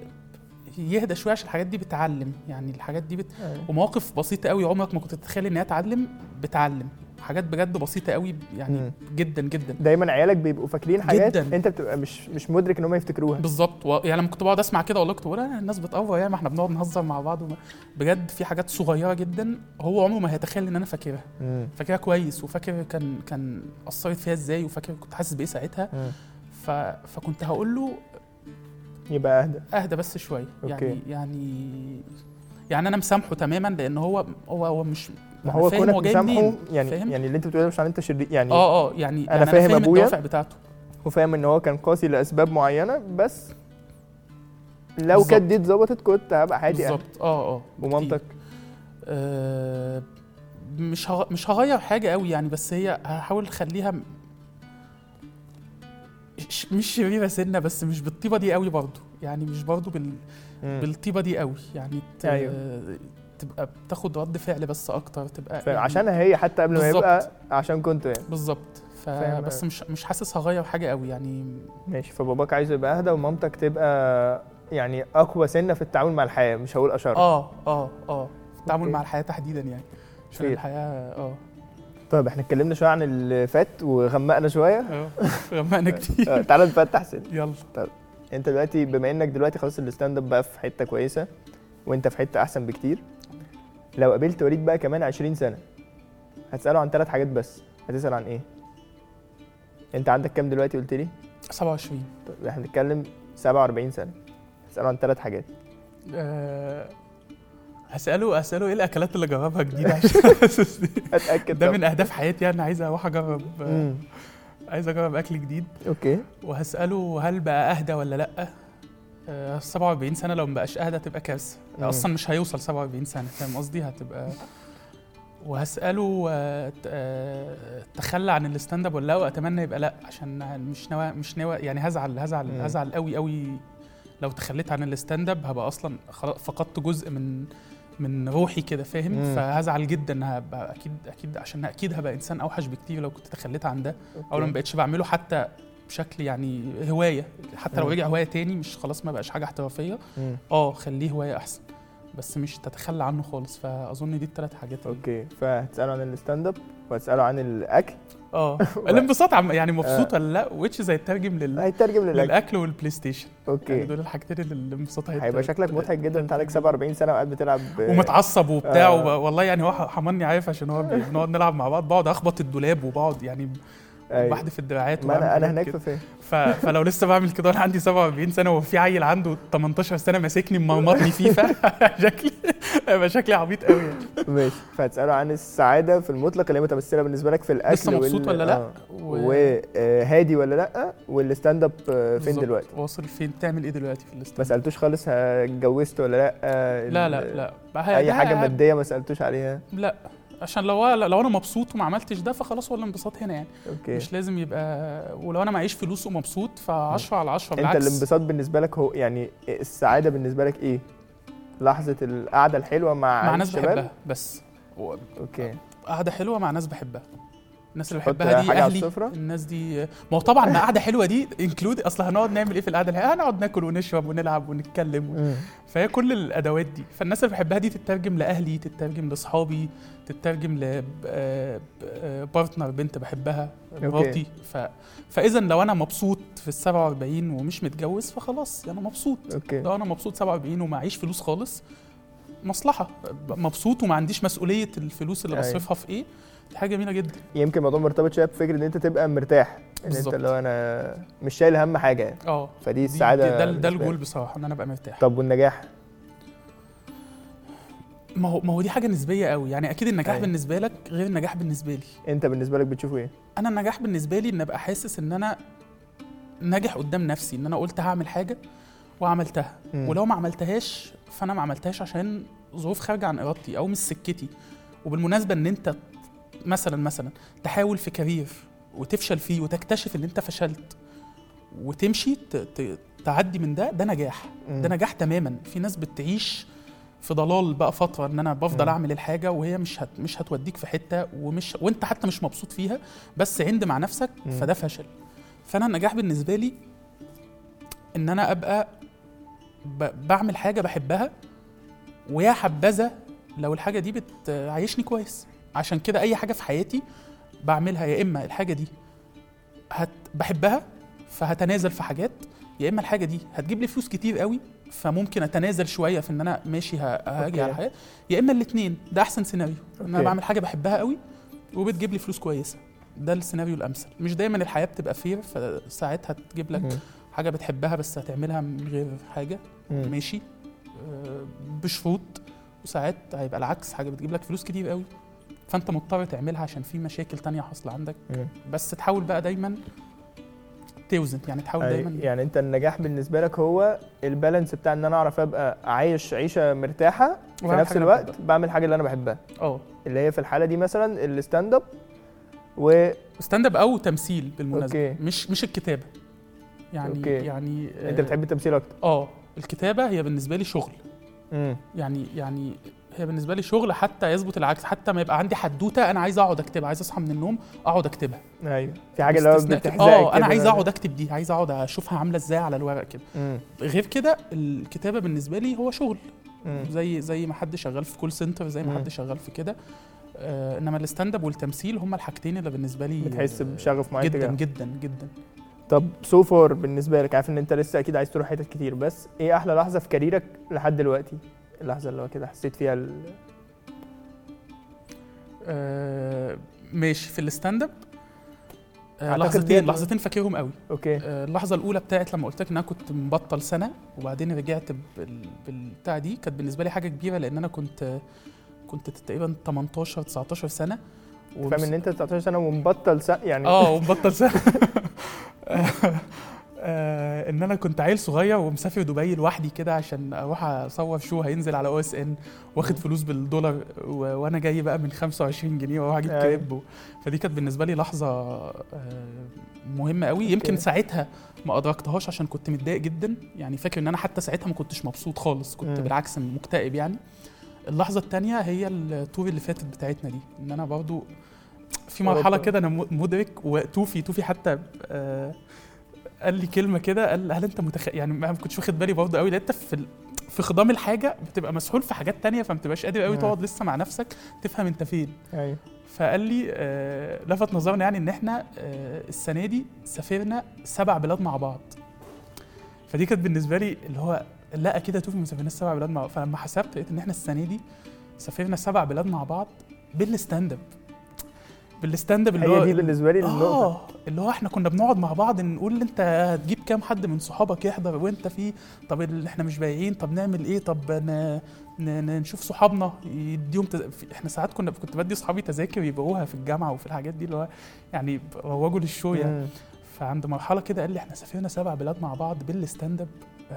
يهدى شوية عشان الحاجات دي بتعلم. يعني الحاجات دي بت... ومواقف بسيطة قوي عمرك ما كنت تتخيل ان هي تعلم بتعلم. حاجات بجد بسيطة قوي يعني مم. جدا جدا. دايما عيالك بيبقوا فاكرين حاجات جداً. أنت بتبقى مش مش مدرك إن هم يفتكروها. بالظبط. و... يعني لما كنت بقعد أسمع كده والله كنت بقول "آه، الناس بتأفور يعني ما إحنا بنقعد نهزر مع بعض. وما... بجد في حاجات صغيرة جدا هو عمره ما هيتخيل إن أنا فاكرها. فاكرها كويس وفاكر كان كان أثرت فيها إزاي وفاكر كنت حاسس بإيه ساعتها. ف... فكنت هقول له يبقى أهدى أهدى بس شوية أوكي. يعني يعني يعني أنا مسامحه تماما لأن هو هو هو مش ما أنا هو كونك مسامحه يعني فاهم؟ يعني اللي أنت بتقوله مش عشان أنت شرير يعني آه آه يعني أنا يعني فاهم أبويا. الدوافع بتاعته وفاهم إن هو كان قاسي لأسباب معينة بس لو. كانت دي اتظبطت كنت هبقى عادي يعني بالظبط آه آه ومامتك آه مش. مش هغير حاجة قوي يعني بس هي هحاول أخليها مش شريرة سنة بس مش بالطيبة دي قوي برضو يعني مش برضو بال... مم. بالطيبة دي قوي يعني ت... أيوه. تبقى بتاخد رد فعل بس أكتر تبقى ف- عشانها هي حتى قبل ما بالظبط. يبقى عشان كنتوا يعني بالظبط بس. مش مش حاسس هغير حاجة قوي يعني ماشي فباباك عايز يبقى أهدى ومامتك تبقى يعني أقوى سنة في التعامل مع الحياة مش هقول أشر آه آه آه التعامل أوكي. مع الحياة تحديدا يعني عشان. الحياة آه طيب إحنا اتكلمنا شوية عن اللي فات وغمقنا شوية. آه غمقنا كتير. آه، تعالى نفتح سنة يلا. انت دلوقتي بما انك دلوقتي خلاص ال stand up بقى في حتة كويسة وانت في حتة احسن بكتير لو قابلت وليد بقى كمان 20 سنة هتسأله عن ثلاث حاجات بس. هتسأل عن إيه؟ انت عندك كام دلوقتي قلت لي؟ 27 طيب إحنا بنتكلم 47 سنة. هتسأله عن ثلاث حاجات. آه، هسأله هسأله إيه الأكلات اللي جربها جديدة عشان أتأكد ده. من أهداف حياتي يعني عايز أروح أجرب آه، مم. عايز أجرب أكل جديد أوكي وهسأله هل بقى أهدى ولا آه، 47 سنة لو مبقاش أهدى تبقى كارثة مم. أصلا مش هيوصل 47 سنة فاهم قصدي هتبقى وهسأله آه، آه، تخلى عن ال stand up ولا لأ وأتمنى يبقى لأ عشان مش ناوي مش ناوي يعني هزعل هزعل. هزعل قوي قوي لو تخليت عن ال stand up هبقى خلاص فقدت جزء من من روحي كده فاهم؟ مم. فهزعل جدا هبقى أكيد أكيد عشان أكيد هبقى إنسان أوحش بكتير لو كنت تخليت عن ده. أو لو ما بقتش بعمله حتى بشكل يعني هواية حتى لو. رجع هواية تاني مش خلاص ما بقاش حاجة احترافية. آه خليه هواية أحسن بس مش تتخلى عنه خالص. فأظن دي الثلاث حاجات أوكي. فهتساله عن ال stand up وهتساله عن الأكل. آه. الانبساط عم يعني مبسوط ولا لا؟ which is اترجم لل... هيترجم للأكل. للأكل وال PlayStation يعني أوكي دول الحاجتين اللي الانبساط هيت- هيبقى شكلك مضحك جدا. انت عندك 47 سنة وقاعد بتلعب. ومتعصب وبتاع آه. والله يعني هو حماني عارف عشان هو بنقعد نلعب مع بعض. بقعد أخبط الدولاب وبقعد يعني أيوة. بحدف الدراعات ما أنا أنا هناك. في فين؟ ف... فلو لسه بعمل كده وأنا عندي 47 سنة وفي عيل عنده 18 سنة ماسكني مرمطني فيه فشكلي هيبقى شكلي عبيط قوي يعني. ماشي. فهتسأله عن السعادة في المطلق اللي هي متمثلة بالنسبة لك في الأكل لسه مبسوط ولا لأ؟ و... وهادي ولا لأ؟ والستاند اب آه، فين. دلوقتي؟ واصل فين؟ تعمل إيه دلوقتي في ما الاستاذ سألتوش خالص اتجوزت ولا لأ؟ آه، لا لا لا. أي حاجة مادية ما سألتوش عليها؟ لا. عشان لو لو أنا مبسوط وما عملتش ده فخلاص هو الانبساط هنا يعني. أوكي. مش لازم يبقى ولو أنا معيش فلوس ومبسوط ف10 على 10 أنت بالعكس. الانبساط بالنسبة لك هو يعني السعادة بالنسبة لك إيه؟ لحظة القعدة الحلوة مع مع ناس بحبها بس. و- أوكي. قعدة حلوة مع ناس بحبها. الناس اللي بحبها دي أهلي؟ الناس دي ما هو طبعا ما قعدة حلوة دي included أصل هنقعد نعمل إيه في القعدة؟ الحلوه هنقعد ناكل ونشرب ونلعب ونتكلم مم. فهي كل الأدوات دي. فالناس اللي بحبها دي تترجم لأهلي تترجم لأصحابي تترجم ل partner بنت بحبها أوكي. مراتي. ف... فإذا لو أنا مبسوط في ال 47 ومش متجوز فخلاص أنا مبسوط. أوكي. لو أنا مبسوط 47 ومعيش فلوس خالص مصلحة. مبسوط وما عنديش مسؤولية الفلوس اللي أيوة. بصرفها في إيه دي حاجة جميلة جدا. يمكن الموضوع مرتبط شوية بفكرة إن أنت تبقى مرتاح إن أنت بالظبط. لو أنا مش شايل هم حاجة يعني. آه. فدي دي- السعادة ده, ده الجول. بصراحة إن أنا أبقى مرتاح. طب والنجاح؟ ما هو ما هو دي حاجة نسبية قوي. يعني أكيد النجاح أيوة. بالنسبة لك غير النجاح بالنسبة لي. أنت بالنسبة لك بتشوفه إيه؟ أنا النجاح بالنسبة لي إن أبقى حاسس إن أنا ناجح قدام نفسي إن أنا قلت هعمل حاجة وعملتها. مم. ولو ما عملتهاش فأنا ما عملتهاش عشان ظروف خارجة عن إرادتي أو مش سكتي. وبالمناسبة إن أنت مثلا مثلا تحاول في كارير وتفشل فيه وتكتشف إن أنت فشلت وتمشي تعدي من ده ده نجاح. مم. ده نجاح تماما. في ناس بتعيش في ضلال بقى فترة إن أنا بفضل. أعمل الحاجة وهي مش هت مش هتوديك في حتة ومش وأنت حتى مش مبسوط فيها بس عند مع نفسك. فده فشل فأنا النجاح بالنسبة لي إن أنا أبقى ب- بعمل حاجة بحبها ويا حبذا لو الحاجة دي بتعيشني كويس عشان كده أي حاجة في حياتي بعملها يا إما الحاجة دي هت بحبها فهتنازل في حاجات يا إما الحاجة دي هتجيب لي فلوس كتير قوي فممكن أتنازل شوية في إن أنا ماشي هاجي. على الحياة يا إما الاثنين ده أحسن سيناريو إن أنا. بعمل حاجة بحبها قوي وبتجيب لي فلوس كويسة ده السيناريو الأمثل مش دايما الحياة بتبقى fair فساعتها تجيب لك. حاجة بتحبها بس هتعملها من غير حاجة مم. ماشي آه، بشروط وساعات هيبقى العكس حاجة بتجيب لك فلوس كتير قوي فأنت مضطر تعملها عشان في مشاكل تانية حاصلة عندك مم. بس تحاول بقى دايما توزن يعني تحاول دايما. يعني أنت النجاح بالنسبة لك هو ال balance بتاع إن أنا أعرف أبقى عايش عيشة مرتاحة في نفس الوقت. بعمل حاجة اللي أنا بحبها. أه. اللي هي في الحالة دي مثلا ال stand up و stand up أو تمثيل بالمناسبة. أوكي. مش مش الكتابة. يعني أوكي. يعني أنت بتحب التمثيل أكتر. أه. الكتابة هي بالنسبة لي شغل. امم يعني يعني هي بالنسبة لي شغل حتى يظبط العكس حتى ما يبقى عندي حدوتة أنا عايز أقعد أكتبها عايز أصحى من النوم أقعد أكتبها أيوه في حاجة اللي هو. بتحزقك آه أنا. عايز أقعد أكتب دي عايز أقعد أشوفها عاملة إزاي على الورق كده. غير كده الكتابة بالنسبة لي هو شغل مم. زي زي ما حد شغال في call center زي ما مم. حد شغال في كده آه إنما ال stand up والتمثيل هما الحاجتين اللي بالنسبة لي بتحس بشغف معين جدا تجاههم. جدا جدا طب so far بالنسبة لك عارف إن أنت لسه أكيد عايز تروح حتت كتير بس إيه أحلى لحظة في كاريرك لحد دلوقتي اللحظة اللي هو كده حسيت فيها ال... آه ماشي في ال stand up. آه لحظتين لحظتين فاكرهم قوي. أوكي. آه، اللحظة الأولى بتاعت لما قلت لك إن أنا كنت مبطل سنة وبعدين رجعت بال- بالبتاع دي كانت بالنسبة لي حاجة كبيرة لأن أنا كنت كنت تقريبا 18 19 سنة. فاهم إن أنت 19 سنة ومبطل سنة يعني. آه ومبطل سنة. آه، إن أنا كنت عيل صغير ومسافر دبي لوحدي كده عشان أروح أصور شو هينزل على أو إس إن واخد فلوس بالدولار و... وأنا جاي بقى من 25 جنيه وأروح أجيب أيوة. كريب و... فدي كانت بالنسبة لي لحظة آه، مهمة قوي يمكن. ساعتها ما أدركتهاش عشان كنت متضايق جدا يعني فاكر إن أنا حتى ساعتها ما كنتش مبسوط خالص كنت. بالعكس مكتئب يعني اللحظة التانية هي التور اللي فاتت بتاعتنا دي إن أنا برضو في مرحلة. كده أنا مدرك وتوفي توفي حتى آه قال لي كلمة كده قال هل أنت متخ... يعني ما كنتش واخد بالي برضه قوي انت في ال... في خضام الحاجة بتبقى مسحول في حاجات تانية فما بتبقاش قادر قوي مم. تقعد لسه مع نفسك تفهم أنت فين. أيوه. فقال لي آه لفت نظرنا يعني إن إحنا آه السنة دي سافرنا سبع بلاد مع بعض. فدي كانت بالنسبة لي اللي هو لا أكيد هتوفي ما سافرناش سبع بلاد مع بعض فلما حسبت لقيت إن إحنا السنة دي سافرنا سبع بلاد مع بعض بال stand up بال stand up اللي هو هي دي بالنسبة لي النقطة. آه اللي هو إحنا كنا بنقعد مع بعض نقول أنت هتجيب كام حد من صحابك يحضر وأنت فيه؟ طب إحنا مش بايعين طب نعمل إيه؟ طب ن... ن... ن- نشوف صحابنا يديهم تز... إحنا ساعات كنا كنت بدي صحابي تذاكر يبيعوها في الجامعة وفي الحاجات دي اللي هو يعني روجوا لل show يعني. فعند مرحلة كده قال لي إحنا سافرنا سبع بلاد مع بعض بال stand up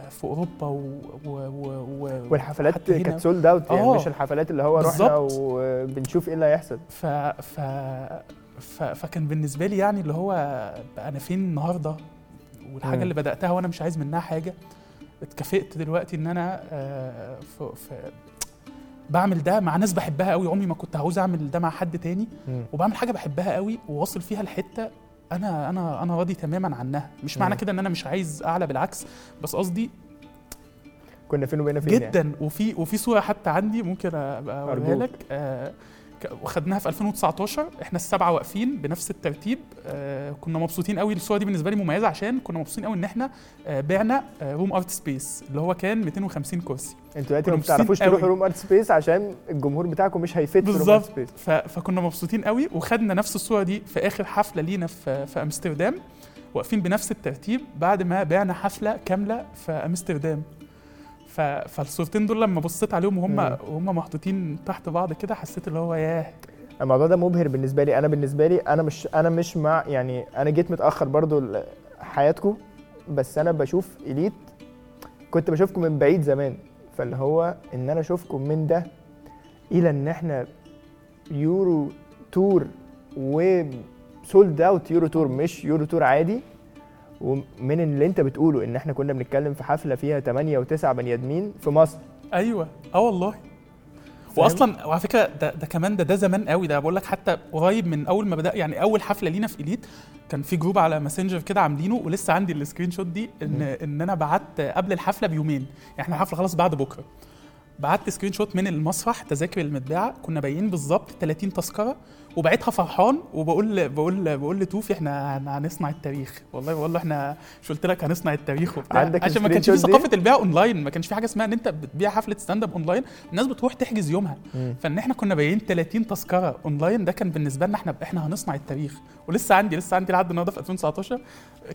في أوروبا و... و... و... و... والحفلات. كانت sold out يعني آه. مش الحفلات اللي هو رحنا. وبنشوف إيه اللي هيحصل ف... ف... ف... فكان بالنسبة لي يعني اللي هو أنا فين النهارده والحاجة مم. اللي بدأتها وأنا مش عايز منها حاجة اتكافئت دلوقتي إن أنا آه، ف... ف... بعمل ده مع ناس بحبها قوي عمري ما كنت عاوز أعمل ده مع حد تاني. وبعمل حاجة بحبها قوي وواصل فيها لحته أنا أنا أنا راضي تماما عنها مش معنى. كده إن أنا مش عايز أعلى بالعكس بس قصدي كنا فين وبقينا فين يعني. جدا وفي وفي صورة حتى عندي ممكن ابقى أوريها. لك آه وخدناها في 2019 إحنا السبعة واقفين بنفس الترتيب. آه كنا مبسوطين قوي. الصورة دي بالنسبة لي مميزة عشان كنا مبسوطين قوي إن إحنا آه بعنا آه Room Art Space اللي هو كان 250 كرسي. أنتوا دلوقتي ما بتعرفوش. تروحوا Room Art Space عشان الجمهور بتاعكم مش هي fit في Room Art Space. فكنا مبسوطين قوي. وخدنا نفس الصورة دي في آخر حفلة لينا في في أمستردام. واقفين بنفس الترتيب بعد ما بعنا حفلة كاملة في أمستردام. ف... فالصورتين دول لما بصيت عليهم وهم. وهم محطوطين تحت بعض كده حسيت اللي هو ياه. الموضوع ده مبهر بالنسبة لي. أنا بالنسبة لي أنا مش أنا مش مع يعني أنا جيت متأخر برضو حياتكم بس أنا بشوف إليت كنت بشوفكم من بعيد زمان. فاللي هو إن أنا أشوفكم من ده إلى إن إحنا Euro tour و sold out Euro tour مش Euro tour عادي. ومن اللي انت بتقوله ان إحنا كنا بنتكلم في حفلة فيها 8 و9 بني ادمين في مصر. أيوه. آه والله؟ واصلا وعلى فكرة ده, ده كمان ده ده زمان قوي. ده بقول لك حتى قريب من أول ما بدأ يعني أول حفلة لينا في إليت كان في group على Messenger كده عاملينه ولسه عندي ال screenshot دي إن. إن أنا بعت قبل الحفلة بيومين. يعني إحنا الحفله خلاص بعد بكرة. بعت screenshot من المسرح تذاكر المتباعه كنا بايعين بالظبط 30 تذكرة وبعتها فرحان وبقول بقول بقول لتوفي إحنا هن- هنصنع التاريخ. والله بقول له إحنا مش قلت لك هنصنع التاريخ وبتاع. عندك عشان ما كانش في؟ ثقافة البيع أونلاين. ما كانش في حاجة اسمها إن أنت بتبيع حفلة stand up online. الناس بتروح تحجز يومها. فإن إحنا كنا بايعين 30 تذكرة أونلاين ده كان بالنسبة لنا إحنا إحنا هنصنع التاريخ. ولسه عندي لسه عندي لحد النهارده في 2019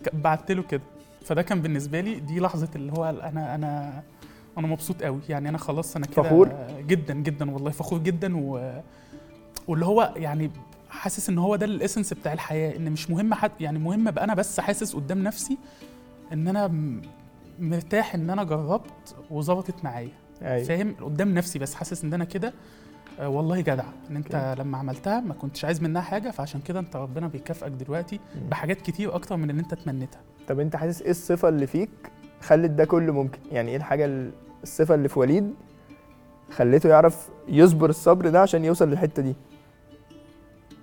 ك- بعت له كده. فده كان بالنسبة لي دي لحظة اللي هو أنا أنا أنا مبسوط قوي يعني أنا خلاص أنا كده فخور؟ جدا جدا والله فخور جدا و... واللي هو يعني حاسس ان هو ده ال essence بتاع الحياة ان مش مهم حد يعني مهم ابقى أنا بس حاسس قدام نفسي ان أنا م- مرتاح ان أنا جربت وظبطت معايا أيوه فاهم قدام نفسي بس حاسس ان أنا كده آه، والله جدع ان انت okay. لما عملتها ما كنتش عايز منها حاجة فعشان كده انت ربنا بيكافئك دلوقتي مم. بحاجات كتير أكتر من اللي انت تمنيتها طب انت حاسس إيه الصفة اللي فيك خلت ده كله ممكن يعني إيه الحاجة ال- الصفة اللي في وليد خليته يعرف يصبر الصبر ده عشان يوصل للحتة دي.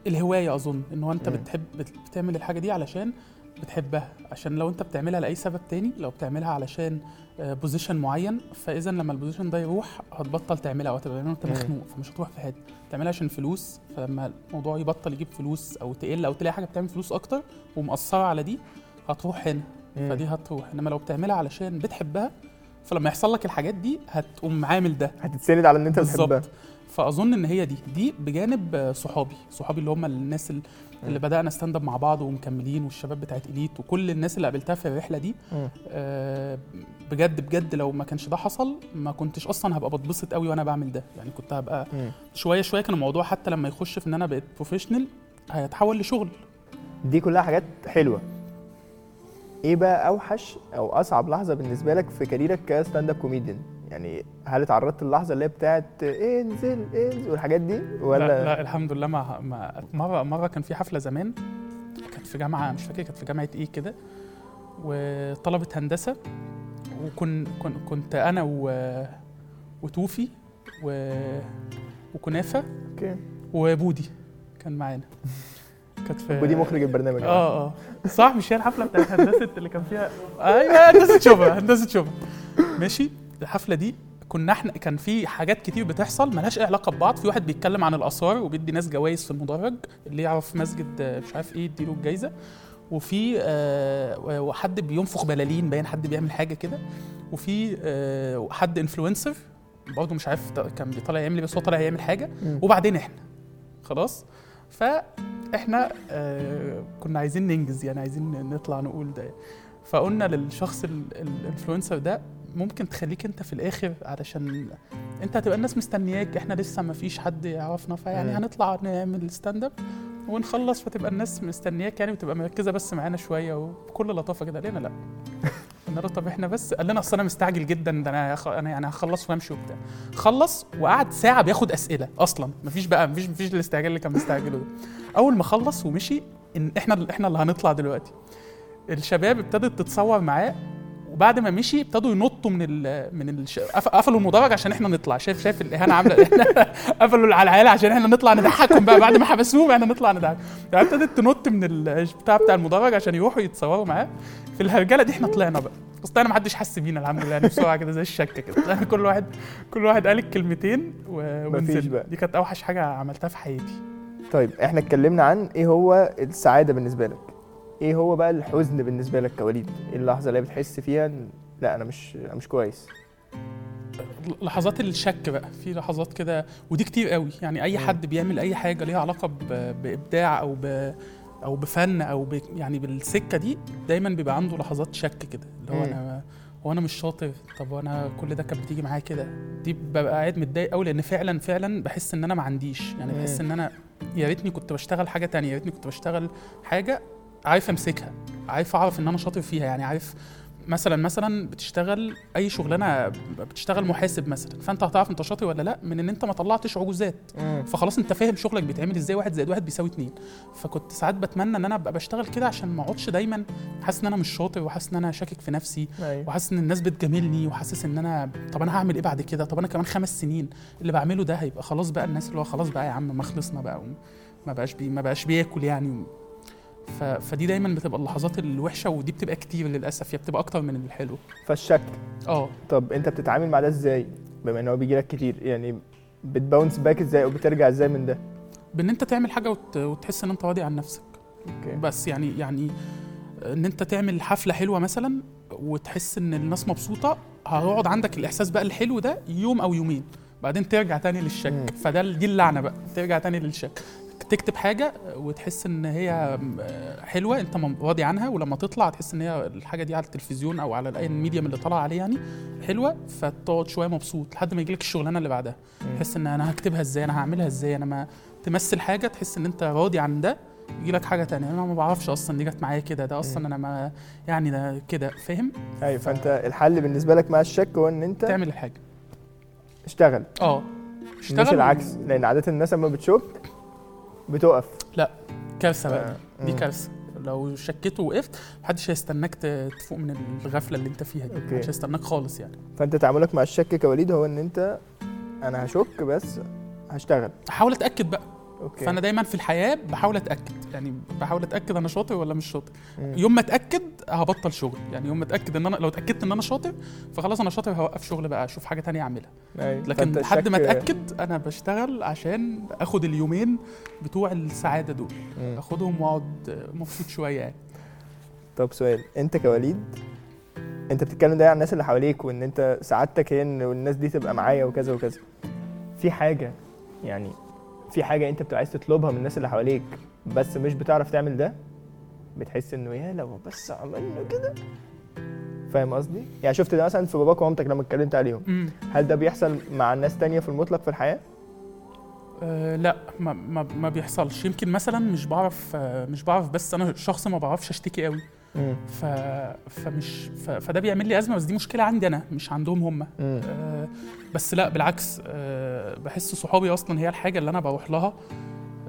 الهواية أظن إن هو أنت مم. بتحب بت- بتعمل الحاجة دي علشان بتحبها عشان لو أنت بتعملها لأي سبب تاني لو بتعملها علشان position معين فإذا لما ال position ده يروح هتبطل تعملها أو هتبقى مم. مخنوق فمش هتروح في حتة. تعملها عشان فلوس فلما الموضوع يبطل يجيب فلوس أو تقل أو تلاقي حاجة بتعمل فلوس أكتر ومأثرة على دي هتروح هنا. فدي هتروح. إنما لو بتعملها علشان بتحبها فلما يحصل لك الحاجات دي هتقوم عامل ده. هتتسند على ان انت بتحبها. فأظن إن هي دي دي بجانب صحابي صحابي اللي هم الناس ال- اللي مم. بدأنا stand up مع بعض ومكملين والشباب بتاعت اليت وكل الناس اللي قابلتها في الرحلة دي. آه، بجد بجد لو ما كانش ده حصل ما كنتش أصلا هبقى بتبسط قوي وأنا بعمل ده. يعني كنت هبقى مم. شوية شوية كان الموضوع حتى لما يخش في إن أنا بقيت professional هيتحول لشغل. دي كلها حاجات حلوة. إيه بقى اوحش أو اصعب لحظة بالنسبة لك في career ك ك stand up comedian؟ يعني هل اتعرضت للحظة اللي هي بتاعت انزل انزل والحاجات دي؟ ولا لا, لا الحمد لله ما, ما مرة مرة كان في حفلة زمان كانت في جامعة مش فاكر كانت في جامعة إيه كده وطلبة هندسة وكن كن كنت أنا و وتوفي و وكنافة أوكي. وبودي كان معانا. كانت في ودي مخرج البرنامج. آه آه. صح مش هي الحفلة بتاعت هندسة اللي كان فيها؟ أيوه هندسة شبهه هندسة شبهه ماشي الحفلة دي كنا إحنا كان في حاجات كتير بتحصل ملهاش أي علاقة ببعض. في واحد بيتكلم عن الآثار وبيدي ناس جوائز في المدرج اللي يعرف مسجد مش عارف إيه يديله الجايزة. وفي آه وحد بينفخ بلالين باين حد بيعمل حاجة كده. وفي آه حد influencer برضه مش عارف كان بيطلع يعمل إيه بس هو طالع يعمل حاجة. وبعدين إحنا خلاص. فاحنا آه كنا عايزين ننجز يعني عايزين نطلع نقول ده فقلنا للشخص ال- ال influencer ده ممكن تخليك انت في الآخر علشان انت هتبقى الناس مستنياك إحنا لسه ما فيش حد يعرفنا فيعني. هنطلع نعمل stand up ونخلص فتبقى الناس مستنياك يعني وتبقى مركزة بس معانا شوية وبكل لطافة كده قال لنا لا قلنا طب إحنا بس؟ قال لنا أصل أنا مستعجل جدا ده أنا هخ- أنا يعني هخلص وأمشي وبتاع. خلص وقعد ساعة بياخد أسئلة أصلا. مفيش بقى مفيش مفيش الاستعجال اللي كان مستعجله ده. أول ما خلص ومشي إن إحنا إحنا اللي هنطلع دلوقتي. الشباب ابتدت تتصور معاه وبعد ما مشي ابتدوا ينطوا من ال من الش... قف- قفلوا المدرج عشان إحنا نطلع. شايف شايف الإهانة عاملة قفلوا على العيال عشان إحنا نطلع نضحكهم بقى. بعد ما حبسوهم إحنا نطلع نضحك. يعني ابتدت تنط من البتاع بتاع المدرج عشان يروحوا يتصوروا معاه. في الهرجلة دي إحنا طلعنا بقى. بس طلعنا ما حدش حس بينا الحمد لله. يعني بسرعة كده زي الشكة كده. كل واحد كل واحد قال الكلمتين و... مفيش ونزلنا. بقى. دي كانت أوحش حاجة عملتها في حياتي. طيب إحنا اتكلمنا عن إيه هو السعادة بالنسبة لك؟ إيه هو بقى الحزن بالنسبة لك كوليد إيه اللحظة اللي بتحس فيها لا أنا مش أنا مش كويس؟ لحظات الشك بقى في لحظات كده ودي كتير قوي. يعني أي. حد بيعمل أي حاجة ليها علاقة بإبداع أو ب أو بفن أو ب يعني بالسكة دي دايما بيبقى عنده لحظات شك كده. اللي هو. أنا هو أنا مش شاطر؟ طب وأنا كل ده كانت بتيجي معايا كده؟ دي ببقى قاعد متضايق قوي لأن فعلا فعلا بحس إن أنا ما عنديش. يعني بحس. إن أنا يا ريتني كنت بشتغل حاجة تانية يا ريتني كنت بشتغل حاجة عارف امسكها عارف اعرف ان أنا شاطر فيها يعني عارف مثلا مثلا بتشتغل أي شغلانة بتشتغل محاسب مثلا فأنت هتعرف أنت شاطر ولا لأ من إن أنت ما طلعتش عجوزات. فخلاص أنت فاهم شغلك بيتعمل إزاي واحد زائد واحد بيساوي اتنين. فكنت ساعات بتمنى إن أنا أبقى بشتغل كده عشان ما أقعدش دايما حاسس إن أنا مش شاطر وحاسس إن أنا شاكك في نفسي أيوه. وحاسس إن الناس بتجاملني وحاسس إن أنا طب أنا هعمل إيه بعد كده؟ طب أنا كمان خمس سنين اللي بعمله ده هيبقى خلاص بقى الناس اللي هو خلاص بقى يا عم ما خلصنا بقى ما بقاش بي ما بقاش بياكل يعني. فدي دايما بتبقى اللحظات الوحشة ودي بتبقى كتير للأسف هي بتبقى أكتر من الحلو. فالشك. آه. طب أنت بتتعامل مع ده إزاي؟ بما إن هو بيجي لك كتير يعني بت bounce back إزاي أو بترجع إزاي من ده؟ بإن أنت تعمل حاجة وت... وتحس إن أنت راضي عن نفسك. okay. بس يعني يعني إن أنت تعمل حفلة حلوة مثلا وتحس إن الناس مبسوطة هيقعد عندك الإحساس بقى الحلو ده يوم أو يومين. بعدين ترجع تاني. للشك. فده دي اللعنة بقى ترجع تاني للشك. تكتب حاجة وتحس ان هي حلوة انت راضي عنها ولما تطلع تحس ان هي الحاجة دي على التلفزيون أو على اي medium اللي طالع عليه يعني حلوة فتقعد شوية مبسوط لحد ما يجيلك الشغلانة اللي بعدها. تحس ان أنا هكتبها إزاي أنا هعملها إزاي أنا ما تمثل حاجة تحس ان انت راضي عن ده يجي لك حاجة تانية. أنا ما بعرفش أصلا دي جت معايا كده ده أصلا أنا ما يعني ده كده فاهم؟ أيوه فأنت الحل بالنسبة لك مع الشك هو إن أنت تعمل الحاجة. اشتغل. آه. مش العكس لأن عادة الناس لما بتشك بتقف كارثة بقى آه. دي مم. كارثة لو شكيت ووقفت محدش هيستناك تفوق من الغفلة اللي انت فيها دي okay. محدش هيستناك خالص يعني فانت تعاملك مع الشك كوليد هو ان انت أنا هشك بس هشتغل احاول اتأكد بقى okay. فأنا دايما في الحياة بحاول أتأكد. يعني بحاول أتأكد أنا شاطر ولا مش شاطر. مم. يوم ما أتأكد هبطل شغل. يعني يوم ما أتأكد إن أنا لو اتأكدت إن أنا شاطر فخلاص أنا شاطر هوقف شغل بقى أشوف حاجة تانية أعملها. أيوة. لكن لحد ما أتأكد أنا بشتغل عشان آخد اليومين بتوع السعادة دول. مم. آخدهم وأقعد مبسوط شوية يعني. طب سؤال. أنت كوليد أنت بتتكلم ده عن الناس اللي حواليك وإن أنت سعادتك هي إن الناس دي تبقى معايا وكذا وكذا. في حاجة يعني في حاجة أنت بتبقى عايز تطلبها من الناس اللي حواليك بس مش بتعرف تعمل ده بتحس إنه يا لو بس عملنا كده؟ فاهم قصدي؟ يعني شفت ده مثلا في باباك ومامتك لما اتكلمت عليهم. هل ده بيحصل مع الناس تانية في المطلق في الحياة؟ أه لا ما, ما, ما بيحصلش. يمكن مثلا مش بعرف آه، مش بعرف بس أنا شخص ما بعرفش أشتكي قوي. ف فمش ف فده بيعمل لي أزمة بس دي مشكلة عندي أنا مش عندهم هم. أه بس لا بالعكس أه بحس صحابي أصلا هي الحاجة اللي أنا بروح لها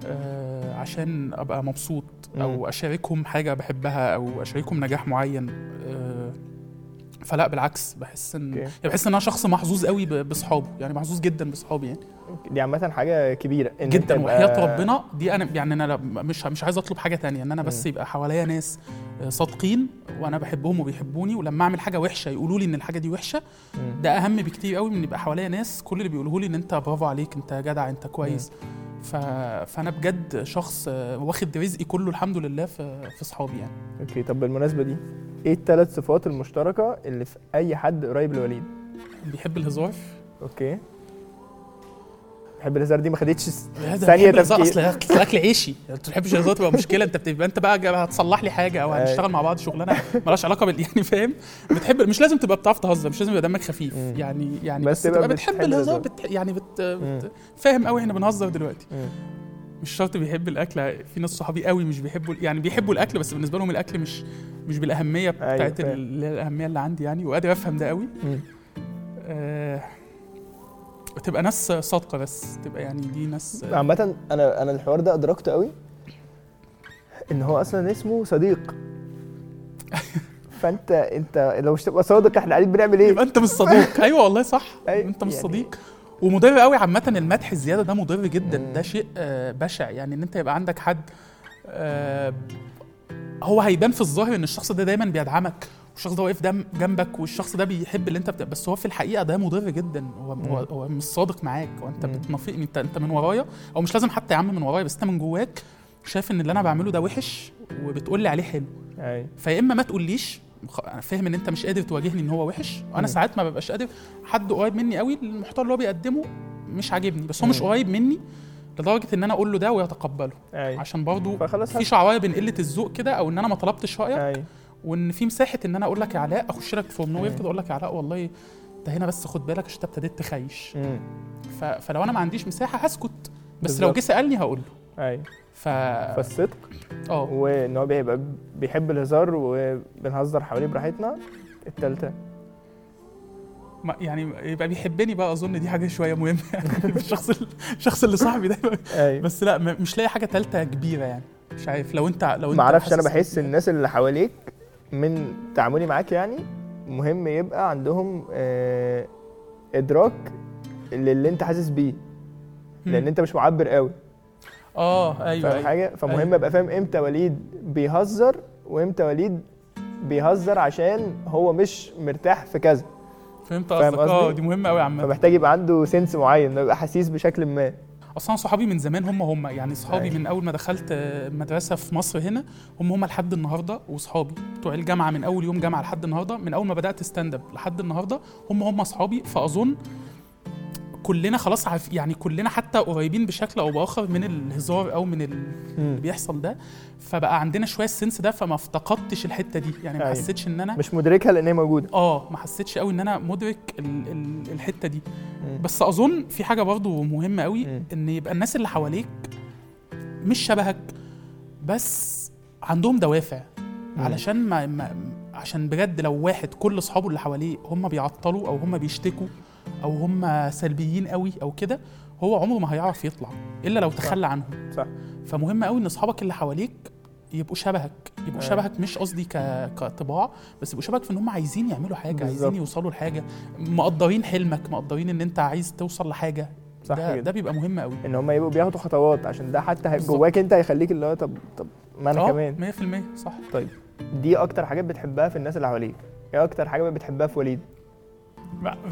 أه عشان أبقى مبسوط. أو أشاركهم حاجة بحبها أو أشاركهم نجاح معين أه فلا بالعكس بحس إن أوكي. يعني بحس إن أنا شخص محظوظ قوي ب- بصحابه يعني محظوظ جدا بصحابي يعني دي عامه حاجة كبيرة أنت جدا وحياة ربنا دي أنا يعني أنا مش مش عايز أطلب حاجة تانية إن أنا بس. يبقى حواليا ناس آه، صادقين وأنا بحبهم وبيحبوني ولما أعمل حاجة وحشة يقولوا لي إن الحاجة دي وحشة. ده أهم بكتير قوي من يبقى حواليا ناس كل اللي بيقولوه لي إن أنت برافو عليك أنت جدع أنت كويس ف... فأنا بجد شخص واخد رزقي كله الحمد لله في في صحابي يعني. okay طب بالمناسبة دي إيه الثلاث صفات المشتركة اللي في أي حد قريب لوليد؟ بيحب الهزار. أوكي. بحب الهزار دي ما خدتش ثانية تفكير أصل أكل عيشي أنت ما بتحبش الهزار تبقى مشكلة أنت بتبقى أنت بقى هتصلح لي حاجة أو أي. هنشتغل مع بعض شغلانة مالهاش علاقة بال يعني فاهم بتحب مش لازم تبقى بتعرف تهزر مش لازم يبقى دمك خفيف. يعني يعني بس بس, تبقى بتحب الهزار. بت يعني بت, فاهم قوي إحنا بنهزر دلوقتي. مش شرط بيحب الأكل في ناس صحابي قوي مش بيحبوا يعني بيحبوا الأكل بس بالنسبة لهم الأكل مش مش بالأهمية بتاعت فاهم. ال- الأهمية اللي عندي يعني وقادر أفهم ده قوي. آه تبقى ناس صادقة بس تبقى يعني دي ناس عامة أنا أنا الحوار ده أدركته قوي إن هو أصلا اسمه صديق. فأنت أنت لو مش تبقى صادق إحنا قاعدين بنعمل إيه؟ يبقى أنت مش صديق. أيوه والله صح. أنت مش يعني- صديق. ومضر قوي عامة المدح الزيادة ده مضر جدا. ده شيء آه، بشع. يعني إن أنت يبقى عندك حد آه، هو هيبان في الظاهر إن الشخص ده دايما بيدعمك. والشخص ده واقف دم- جنبك والشخص ده بيحب اللي انت بت... بس هو في الحقيقة ده مضر جدا. هو هو, مم. هو مش صادق معاك. هو انت مم. بتنافقني انت انت من ورايا أو مش لازم حتى يا عم من ورايا بس انت من جواك شايف ان اللي أنا بعمله ده وحش وبتقول لي عليه حلو. أي. فيا إما ما تقوليش أنا فاهم إن أنت مش قادر تواجهني إن هو وحش. مم. وأنا ساعات ما ببقاش قادر. حد قريب مني قوي المحتوى اللي هو بيقدمه مش عاجبني بس هو مش. قريب مني لدرجة إن أنا أقول له ده ويتقبله. أي. عشان فخلاص في شعوايه بين قلة الذوق كده أو إن أنا ما طلبتش رأيك. أي. وإن في مساحة إن أنا أقول لك يا علاء أخش لك نوير مم. كده أقول لك يا علاء والله انت هنا بس خد بالك عشان أنت ابتديت تخيش. ف... فلو أنا ما عنديش مساحة هسكت بس بالظبط. لو جه سألني هقول له اي ف فالصدق آه. وإن هو بيبقى بيحب الهزار وبنهزر حواليه براحتنا التالتة. ما- يعني يبقى بيحبني بقى أظن دي حاجة شوية مهمة. يعني الشخص ال- الشخص اللي صاحبي ده يبقى- اي بس لأ مش لاقي حاجة ثالثه كبيرة يعني. مش عارف لو أنت لو أنت ما أعرفش أنا بحس الناس اللي حواليك من تعاملي معاك يعني مهم يبقى عندهم آه، إدراك للي أنت حاسس بيه. لأن أنت مش معبر قوي. آه أيوه فاهم أيوه. حاجة؟ فمهم أيوة. أبقى فاهم إمتى وليد بيهزر وإمتى وليد بيهزر عشان هو مش مرتاح في كذا. فهمت قصدك. آه؟ دي مهمة قوي يا عم فمحتاج يبقى عنده sense معين يبقى حسيس بشكل ما. أصلا صحابي من زمان هم هم يعني صحابي أيوة. من اول ما دخلت مدرسة في مصر هنا هم هم لحد النهارده وصحابي بتوع الجامعة من اول يوم جامعة لحد النهارده من اول ما بدأت stand up لحد النهارده هم هم صحابي فأظن كلنا خلاص عارف يعني كلنا حتى قريبين بشكل أو بآخر من الهزار أو من ال- اللي. بيحصل ده فبقى عندنا شوية السنس ده فما افتقدتش الحتة دي يعني ما أيوة. حسيتش إن أنا مش مدركها لأن هي موجودة آه ما حسيتش قوي إن أنا مدرك ال ال الحتة دي. بس أظن في حاجة برضو مهمة قوي. إن يبقى الناس اللي حواليك مش شبهك بس عندهم دوافع. علشان ما, ما عشان بجد لو واحد كل أصحابه اللي حواليه هم بيعطلوا أو هم بيشتكوا أو هم سلبيين قوي أو كده هو عمره ما هيعرف يطلع إلا لو تخلى عنهم. صح. فمهم قوي إن أصحابك اللي حواليك يبقوا شبهك يبقوا أيوة. شبهك مش قصدي ك... كطباع بس يبقوا شبهك في إن هم عايزين يعملوا حاجة بالظبط. عايزين يوصلوا لحاجة مقدرين حلمك مقدرين إن أنت عايز توصل لحاجة. صح ده, كده ده بيبقى مهم قوي. إن هم يبقوا بياخدوا خطوات عشان ده حتى. جواك أنت هيخليك اللي هو طب طب ما أنا كمان. 100% صح. دي أكتر حاجات بتحبها في الناس اللي حواليك. إيه أكتر حاجة بتحبها في وليد؟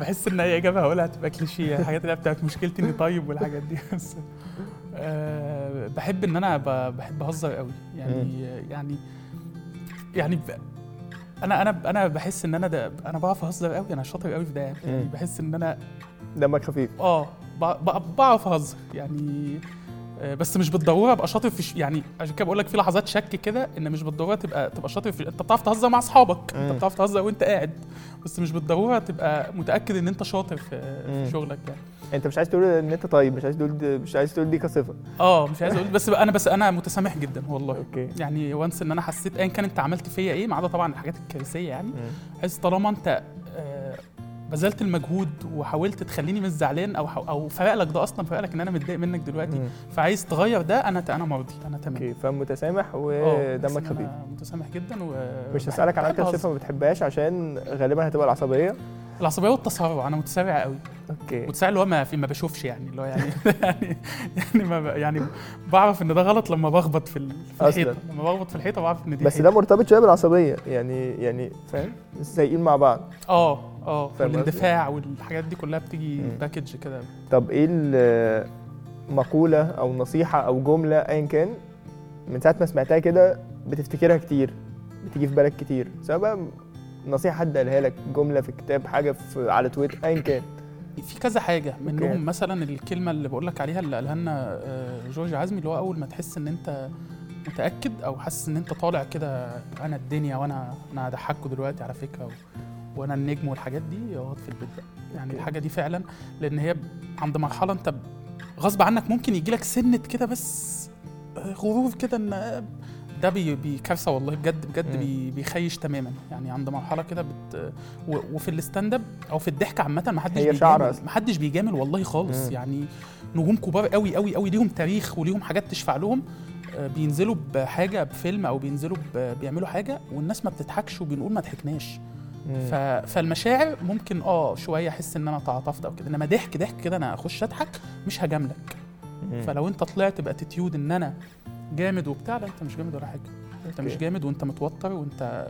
بحس إن اي إجابة هقولها هتبقى كليشيه الحاجات اللي بتاعت مشكلتي إني طيب والحاجات دي. بس أه بحب إن أنا بحب اهزر قوي. يعني يعني يعني أنا أنا أنا بحس إن أنا ده أنا بعرف أهزر قوي أنا شاطر قوي في ده. يعني. بحس إن أنا دمك خفيف. آه بعرف أهزر. يعني بس مش بالضرورة أبقى شاطر في ش... يعني عشان كده بقول لك في لحظات شك كده إن مش بالضرورة تبقى تبقى شاطر في أنت بتعرف تهزر مع أصحابك. أنت بتعرف تهزر وأنت قاعد. بس مش بالضرورة تبقى متأكد إن أنت شاطر في. في شغلك يعني. أنت مش عايز تقول إن أنت طيب مش عايز تقول مش عايز تقول دي كصفة. آه مش عايز أقول بس أنا بس أنا متسامح جدا والله. أوكي. يعني once إن أنا حسيت ايا كان أنت عملت فيا إيه ما عدا طبعا الحاجات الكارثية يعني. حس طالما أنت آه، بذلت المجهود وحاولت تخليني مش زعلان أو أو فرق لك ده أصلا فرق لك إن أنا متضايق منك دلوقتي. مم. فعايز تغير ده أنا أنا مرضي أنا تمام. أوكي فمتسامح آه، ودمك إن خفيف. متسامح جدا و مش هسألك عن أكتر. صفة ما بتحبهاش عشان غالبا هتبقى العصبية؟ العصبية والتسرع أنا متسرع قوي. أوكي. متسرع اللي هو ما في ما بشوفش يعني اللي هو يعني يعني يعني ما يعني بعرف إن ده غلط لما بخبط في. الحيطة. لما بخبط في الحيطة بعرف إن دي بس حيطة. ده مرتبط شوية بالعصبية يعني يعني فاهم؟ سايقين مع بعض. آه. آه؟ والاندفاع والحاجات دي كلها بتيجي. package كده طب إيه مقولة أو نصيحة أو جملة ايا كان من ساعة ما سمعتها كده بتفتكرها كتير بتيجي في بالك كتير سواء بقى نصيحة حد قالها لك جملة في كتاب حاجة في على تويتر ايا كان في كذا حاجة. منهم مثلا الكلمة اللي بقول لك عليها اللي قالها لنا آه، جورج عزمي اللي هو أول ما تحس إن أنت متأكد أو حاسس إن أنت طالع كده أنا الدنيا وأنا أنا هضحكوا دلوقتي على فكرة. وأنا النجم والحاجات دي أقعد في البيت بقى يعني. الحاجة دي فعلا لأن هي عند مرحلة أنت غصب عنك ممكن يجي لك سنة كده بس آه، غرور كده إن ده بي بي كارثه والله بجد بجد. بي بيخش تماما يعني عند مرحلة كده بت وفي ال stand up أو في الضحك عامة ما حدش بيجامل. ما حدش بيجامل والله خالص مم. يعني نجوم كبار قوي قوي قوي ليهم تاريخ وليهم حاجات تشفع لهم آه، بينزلوا بحاجة بفيلم أو بينزلوا بيعملوا حاجة والناس ما بتضحكش وبنقول ما ضحكناش ف... فالمشاعر ممكن آه شوية أحس إن أنا تعاطفت أو كده. إنما ضحك ضحك كده أنا أخش أضحك مش هجاملك. فلو أنت طلعت بأتيتيود إن أنا جامد وبتاع لا أنت مش جامد ولا حاجة. أنت مش. جامد وأنت متوتر وأنت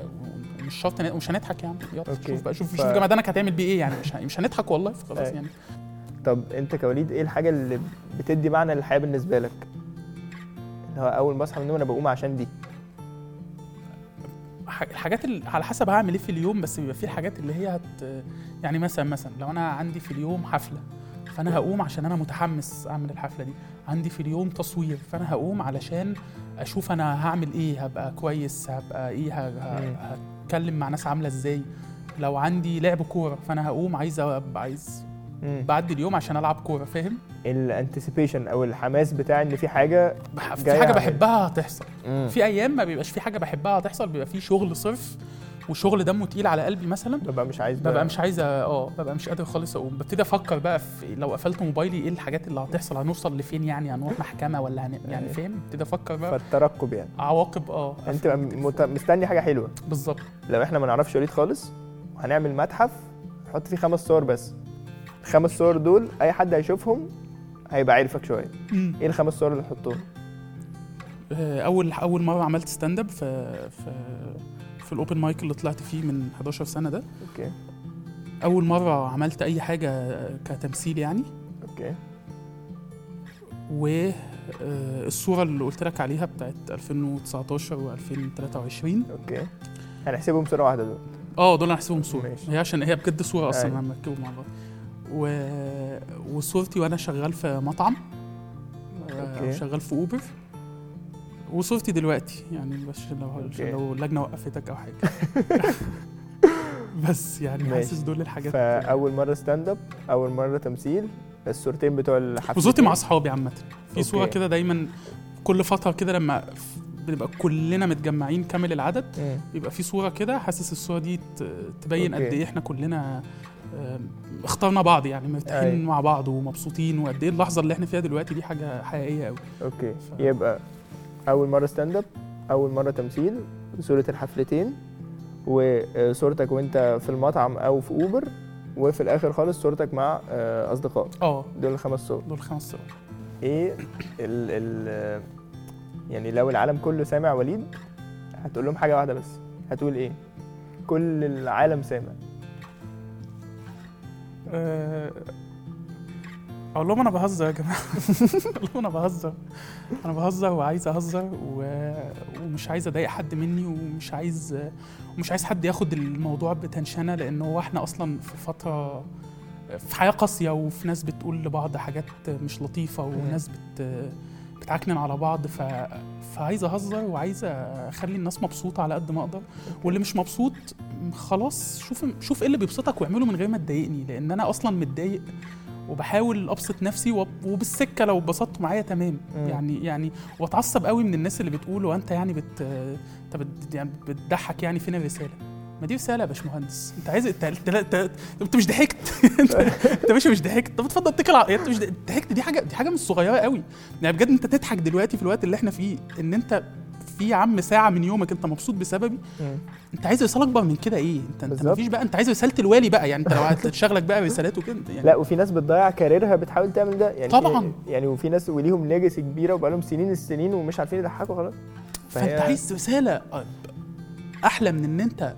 ومش شرط مش هنضحك يعني يلا. شوف بقى شوف ف- شوف جمدانك هتعمل بيه إيه يعني؟ مش مش هنضحك والله خلاص. يعني. طب أنت كوليد إيه الحاجة اللي بتدي معنى للحياة بالنسبة لك؟ اللي هو أول ما أصحى من النوم أنا بقوم عشان دي. الحاجات اللي على حسب هعمل إيه في اليوم بس بيبقى في الحاجات اللي هي هت يعني مثلا مثلا لو أنا عندي في اليوم حفلة فأنا هقوم عشان أنا متحمس أعمل الحفلة دي عندي في اليوم تصوير فأنا هقوم علشان أشوف أنا هعمل إيه هبقى كويس هبقى إيه. هتكلم مع ناس عاملة إزاي لو عندي لعب كورة فأنا هقوم عايز ابقى عايز مم. بعدي اليوم عشان ألعب كورة فاهم؟ الانتسيبيشن أو الحماس بتاع إن في حاجة في حاجة بحبها هتحصل. في أيام ما بيبقاش في حاجة بحبها هتحصل بيبقى في شغل صرف وشغل دمه تقيل على قلبي مثلا. ببقى مش عايز. ببقى مش عايز آه ببقى مش قادر خالص أقوم. ببتدي أفكر بقى في لو قفلت موبايلي إيه الحاجات اللي هتحصل؟ هنوصل لفين يعني؟ هنروح محكمة ولا هن... يعني. فاهم؟ ابتدي أفكر بقى. فالترقب يعني. عواقب آه. أنت مت... مستني حاجة حلوة. بالظبط. لو إحنا ما نعرفش وليد خالص هنعمل متحف نحط فيه خمس صور بس. الخمس صور دول أي حد هيشوفهم هيبقى عارفك شوية. إيه الخمس صور اللي نحطهم آه، أول أول مرة عملت stand up في في في ال open mic اللي طلعت فيه من 11 سنة ده. أوكي. أول مرة عملت أي حاجة كتمثيل يعني. أوكي. والصورة اللي قلت لك عليها بتاعت 2019 و2023 أوكي. هنحسبهم صورة واحدة دول. آه دول هنحسبهم صورة. هي عشان هي بجد صورة أصلا ركبوا مع بعض و... وصورتي وأنا شغال في مطعم آه، أوكي. شغال في اوبر وصورتي دلوقتي يعني بس لو أوكي. لو اللجنه وقفتك أو حاجة بس يعني. حاسس دول الحاجات فأول مرة stand up أول مرة تمثيل الصورتين بتوع الحفله وصورتي مع أصحابي عامة في صورة. كده دايما كل فترة كده لما بنبقى كلنا متجمعين كامل العدد بيبقى في صورة كده حاسس الصورة دي تبين قد. إيه إحنا كلنا اخترنا بعض يعني مرتاحين. مع بعض ومبسوطين وقد إيه اللحظة اللي إحنا فيها دلوقتي دي حاجة حقيقية قوي أوكي. ف- يبقى أول مرة stand up أول مرة تمثيل صورة الحفلتين وصورتك وأنت في المطعم أو في اوبر وفي الآخر خالص صورتك مع آه، أصدقاء. آه. دول الخمس صور. دول خمس صور. إيه ال ال يعني لو العالم كله سامع وليد هتقول لهم حاجة واحدة بس هتقول إيه؟ كل العالم سامع. آه، أقول لهم أنا بهزر يا جماعة. أقول لهم أنا بهزر. أنا بهزر وعايز أهزر و... ومش عايز أضايق حد مني ومش عايز ومش عايز حد ياخد الموضوع بتنشنه لأن هو إحنا أصلا في فترة في حياة قاسية وفي ناس بتقول لبعض حاجات مش لطيفة وناس بت بتعكنن على بعض ف... فعايز أهزر وعايز أخلي الناس مبسوطة على قد ما أقدر. واللي مش مبسوط خلاص شوف شوف إيه اللي بيبسطك واعمله من غير ما تضايقني لأن أنا أصلا متضايق وبحاول أبسط نفسي وب- وبالسكة لو اتبسطتوا معايا تمام. مم. يعني يعني واتعصب قوي من الناس اللي بتقول وأنت يعني بت انت بت يعني بتضحك يعني فين الرسالة؟ ما دي رسالة يا باشمهندس. انت عايز انت انت, انت, مش ضحكت. انت مش مش ضحكت. طب اتفضل اتكل على انت مش ضحكت. دي حاجة دي حاجة مش صغيرة قوي. يعني بجد انت تضحك دلوقتي في الوقت اللي إحنا فيه ان انت في يا عم ساعة من يومك انت مبسوط بسببي انت عايز رسالة اكبر من كده إيه؟ انت انت. مفيش بقى انت عايز رسالة الوالي بقى. يعني انت لو هتشغلك بقى رسالات وكده يعني لا وفي ناس بتضيع كاريرها بتحاول تعمل ده. يعني طبعاً. يعني وفي ناس وليهم ليجاسي كبيرة وبقالهم سنين السنين ومش عارفين يضحكوا خلاص. فانت عايز رسالة أحلى من إن انت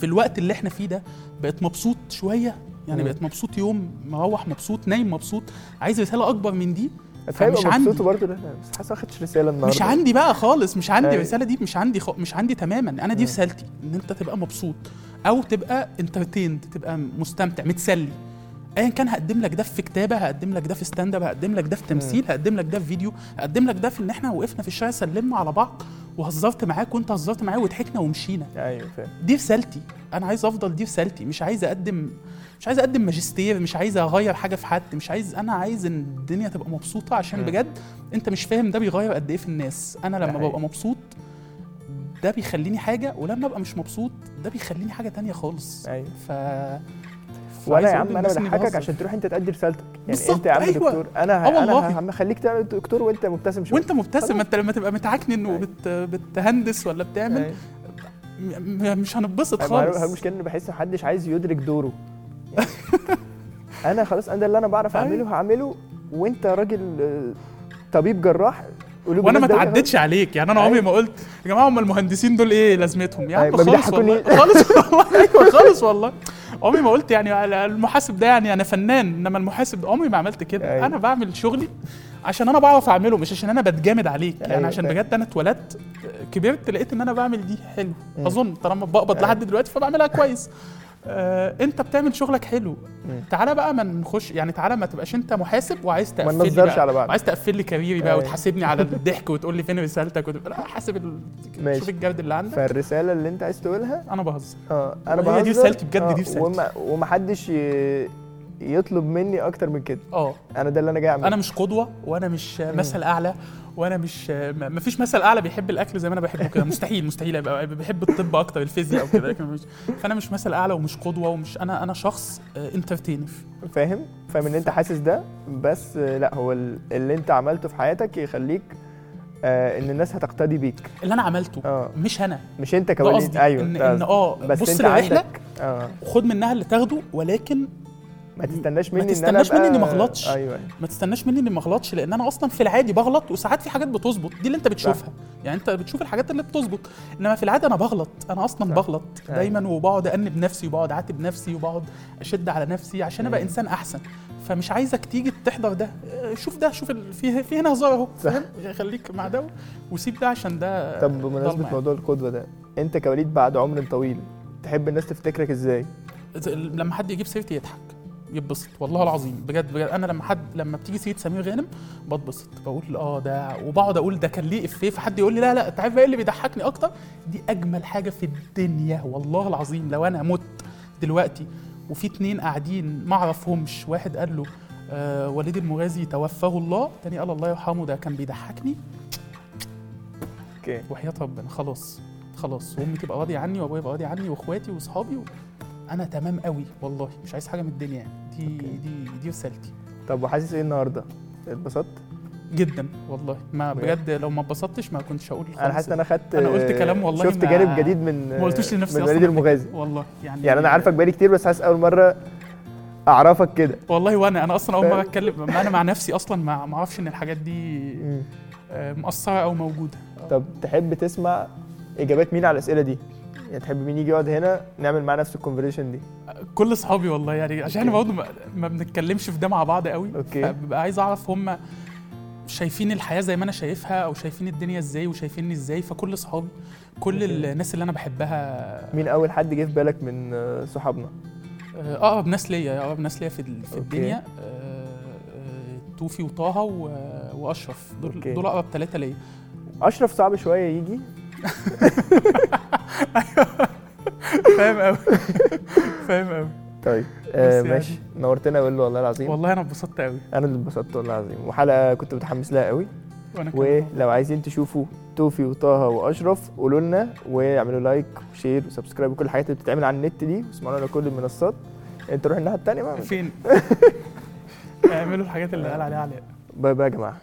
في الوقت اللي إحنا فيه ده بقيت مبسوط شوية يعني مم. بقيت مبسوط يوم مروح مبسوط نايم مبسوط عايز رسالة أكبر من دي فمش عندي. مبسوط برضه لا، بس حاسس ما خدتش رسالة النهارده مش عندي بقى خالص مش عندي أيوة. الرسالة دي مش عندي خ... مش عندي تماما أنا دي. رسالتي إن أنت تبقى مبسوط أو تبقى entertained تبقى مستمتع متسلي ايا كان هقدم لك ده في كتابة هقدم لك ده في stand up هقدم لك ده في تمثيل هقدم لك ده في فيديو هقدم لك ده في إن إحنا وقفنا في الشارع سلمنا على بعض وهزرت معاك وأنت هزرت معايا وضحكنا ومشينا. أيوه فاهم. دي رسالتي. أنا عايز أفضل دي رسالتي. مش عايز أقدم مش عايز أقدم ماجستير مش عايز أغير حاجة في حد مش عايز أنا عايز إن الدنيا تبقى مبسوطة عشان. بجد أنت مش فاهم ده بيغير قد إيه في الناس. أنا لما. ببقى مبسوط ده بيخليني حاجة ولما أبقى مش مبسوط ده بيخليني حاجة تانية خالص. أيوه. ف وأنا يا عم أنا بضحكك. عشان تروح أنت تأدي رسالتك يعني بالظبط، أنت يا عم أيوة. دكتور أنا آه ه... والله. أنا هم خليك تعمل دكتور وأنت مبتسم شوية وأنت مبتسم. ما أنت لما تبقى متعكنن أيوة. وبت بتهندس ولا بتعمل أيوة. مش هنتبسط أيوة، ما هو خالص المشكلة ان بحس محدش عايز يدرك دوره يعني أنا خلاص أنا اللي أنا بعرف أيوة. أعمله هعمله وأنت راجل آه، طبيب جراح وأنا ما تعدتش عليك يعني أنا عمري ما قلت يا جماعة هم المهندسين دول إيه لازمتهم يا عم أيوة، ما خالص. والله خالص والله أيوه خالص والله عمري ما قلت يعني المحاسب ده يعني أنا فنان إنما المحاسب عمري ما عملت كده أيوة. أنا بعمل شغلي عشان أنا بعرف أعمله مش عشان أنا بتجامد عليك يعني أيوة، عشان فاهم. بجد أنا اتولدت كبرت لقيت إن أنا بعمل دي حلو. أظن طالما بقبض أيوة. لحد دلوقتي فبعملها كويس آه انت بتعمل شغلك حلو. تعالى بقى ما نخش يعني تعالى ما تبقاش انت محاسب وعايز ما تقفل لي ننظرش بقى. على بعض. وعايز تقفل لي كاريري بقى أيوة. وتحاسبني على الضحك وتقول لي فين رسالتك وتبقى لا حاسب ال... ماشي. شوف الجرد اللي عندك. فالرسالة اللي انت عايز تقولها؟ أنا بهزر. آه أنا وهي دي بهزر. رسالتي بجد، آه، دي رسالتي. وما ومحدش ي... يطلب مني أكتر من كده. آه. أنا ده اللي أنا جاي أعمله. أنا مش قدوة وأنا مش مثل أعلى. وأنا مش ما فيش مثل أعلى بيحب الأكل زي ما أنا بحبه كده. مستحيل مستحيل أبقى بحب الطب أكتر الفيزياء أو كده لكن مش فأنا مش مثل أعلى ومش قدوة ومش أنا أنا شخص انترتينر فاهم؟ فاهم ان أنت حاسس ده بس آه، لأ هو ال- اللي أنت عملته في حياتك يخليك آه إن الناس هتقتدي بيك. اللي أنا عملته آه. مش أنا. مش أنت قصدي أيوه إن, إن آه بس بص أنت عندك آه. وخد منها اللي تاخده ولكن ما تستناش ما مني إن أنا تستناش مني إني أبقى- ما أغلطش. أيوه ما تستناش مني إني ما أغلطش لأن أنا أصلا في العادي بغلط وساعات في حاجات بتظبط دي اللي أنت بتشوفها يعني أنت بتشوف الحاجات اللي بتظبط إنما في العاده أنا بغلط أنا أصلا صح. بغلط أيوة. دايما وبقعد انب نفسي وبقعد أعاتب نفسي وبقعد أشد على نفسي عشان أبقى. إنسان أحسن فمش عايزك تيجي تحضر ده آه، شوف ده شوف. في في هنا هزار أهو. فاهم خليك مع ده وسيب ده عشان ده طب بمناسبة ضلمة موضوع القدوة ده أنت كوليد بعد عمر طويل تحب الناس تفتكرك إزاي يعني. لما حد يجيب سيرتي يضحك يتبسط والله العظيم بجد بجد. أنا لما حد لما بتيجي سيره سمير غانم بتبسط بقول آه ده وبقعد أقول ده كان ليه إفيه فحد يقول لي لا لا أنت عارف إيه اللي بيضحكني أكتر؟ دي أجمل حاجة في الدنيا والله العظيم. لو أنا مت دلوقتي وفي اتنين قاعدين ما أعرفهمش واحد قال له آه وليد المغازي توفاه الله تاني قال الله يرحمه ده كان بيضحكني. أوكي. وحياة ربنا خلاص خلاص. وأمي تبقى راضية عني وأبويا يبقى راضي عني وإخواتي وأصحابي و... أنا تمام قوي والله مش عايز حاجة من الدنيا يعني دي أوكي. دي دي رسالتي طب وحاسس إيه النهارده اتبسطت جدا والله ما بجد؟ لو ما اتبسطتش ما كنتش هقول أنا حاسس إن أنا خدت أنا قلت كلام والله شفت جانب جديد من ما قلتوش لنفسي من وليد. المغازي والله يعني يعني أنا عارفك بقالي كتير بس حاسس أول مرة أعرفك كده والله وأنا أنا أصلا أول؟ مرة اتكلم ما أنا مع نفسي أصلا ما أعرفش إن الحاجات دي. آه، مؤثره أو موجودة طب تحب تسمع إجابات مين على الأسئلة دي يعني تحب مين يجي يقعد هنا نعمل معاه نفس ال conversation دي كل اصحابي والله يعني عشان إحنا. برضه ما- ما بنتكلمش في ده مع بعض قوي أوكي. ببقى عايز اعرف هم شايفين الحياة زي ما أنا شايفها أو شايفين الدنيا إزاي وشايفيني إزاي فكل اصحابي كل أوكي. الناس اللي أنا بحبها مين اول حد جه في بالك من صحابنا آه، اقرب ناس ليا اقرب ناس ليا في أوكي. الدنيا آه، آه، توفي وطه واشرف دول. دول اقرب ثلاثة ليا اشرف صعب شوية يجي فاهم قوي فاهم قوي طيب آه يعني- ماشي. نورتنا أقول له والله العظيم. والله أنا اتبسطت قوي أنا اللي اتبسطت والله العظيم. وحلقة كنت متحمس لها قوي ولو عايزين تشوفوا توفي وطه وأشرف قولوا لنا واعملوا like و share و subscribe وكل الحاجات اللي بتتعمل على النت دي. واسمعونا على كل المنصات. انت روح الناحية التانية بقى. فين؟ اعملوا الحاجات اللي قال عليها علاء باي باي يا جماعة.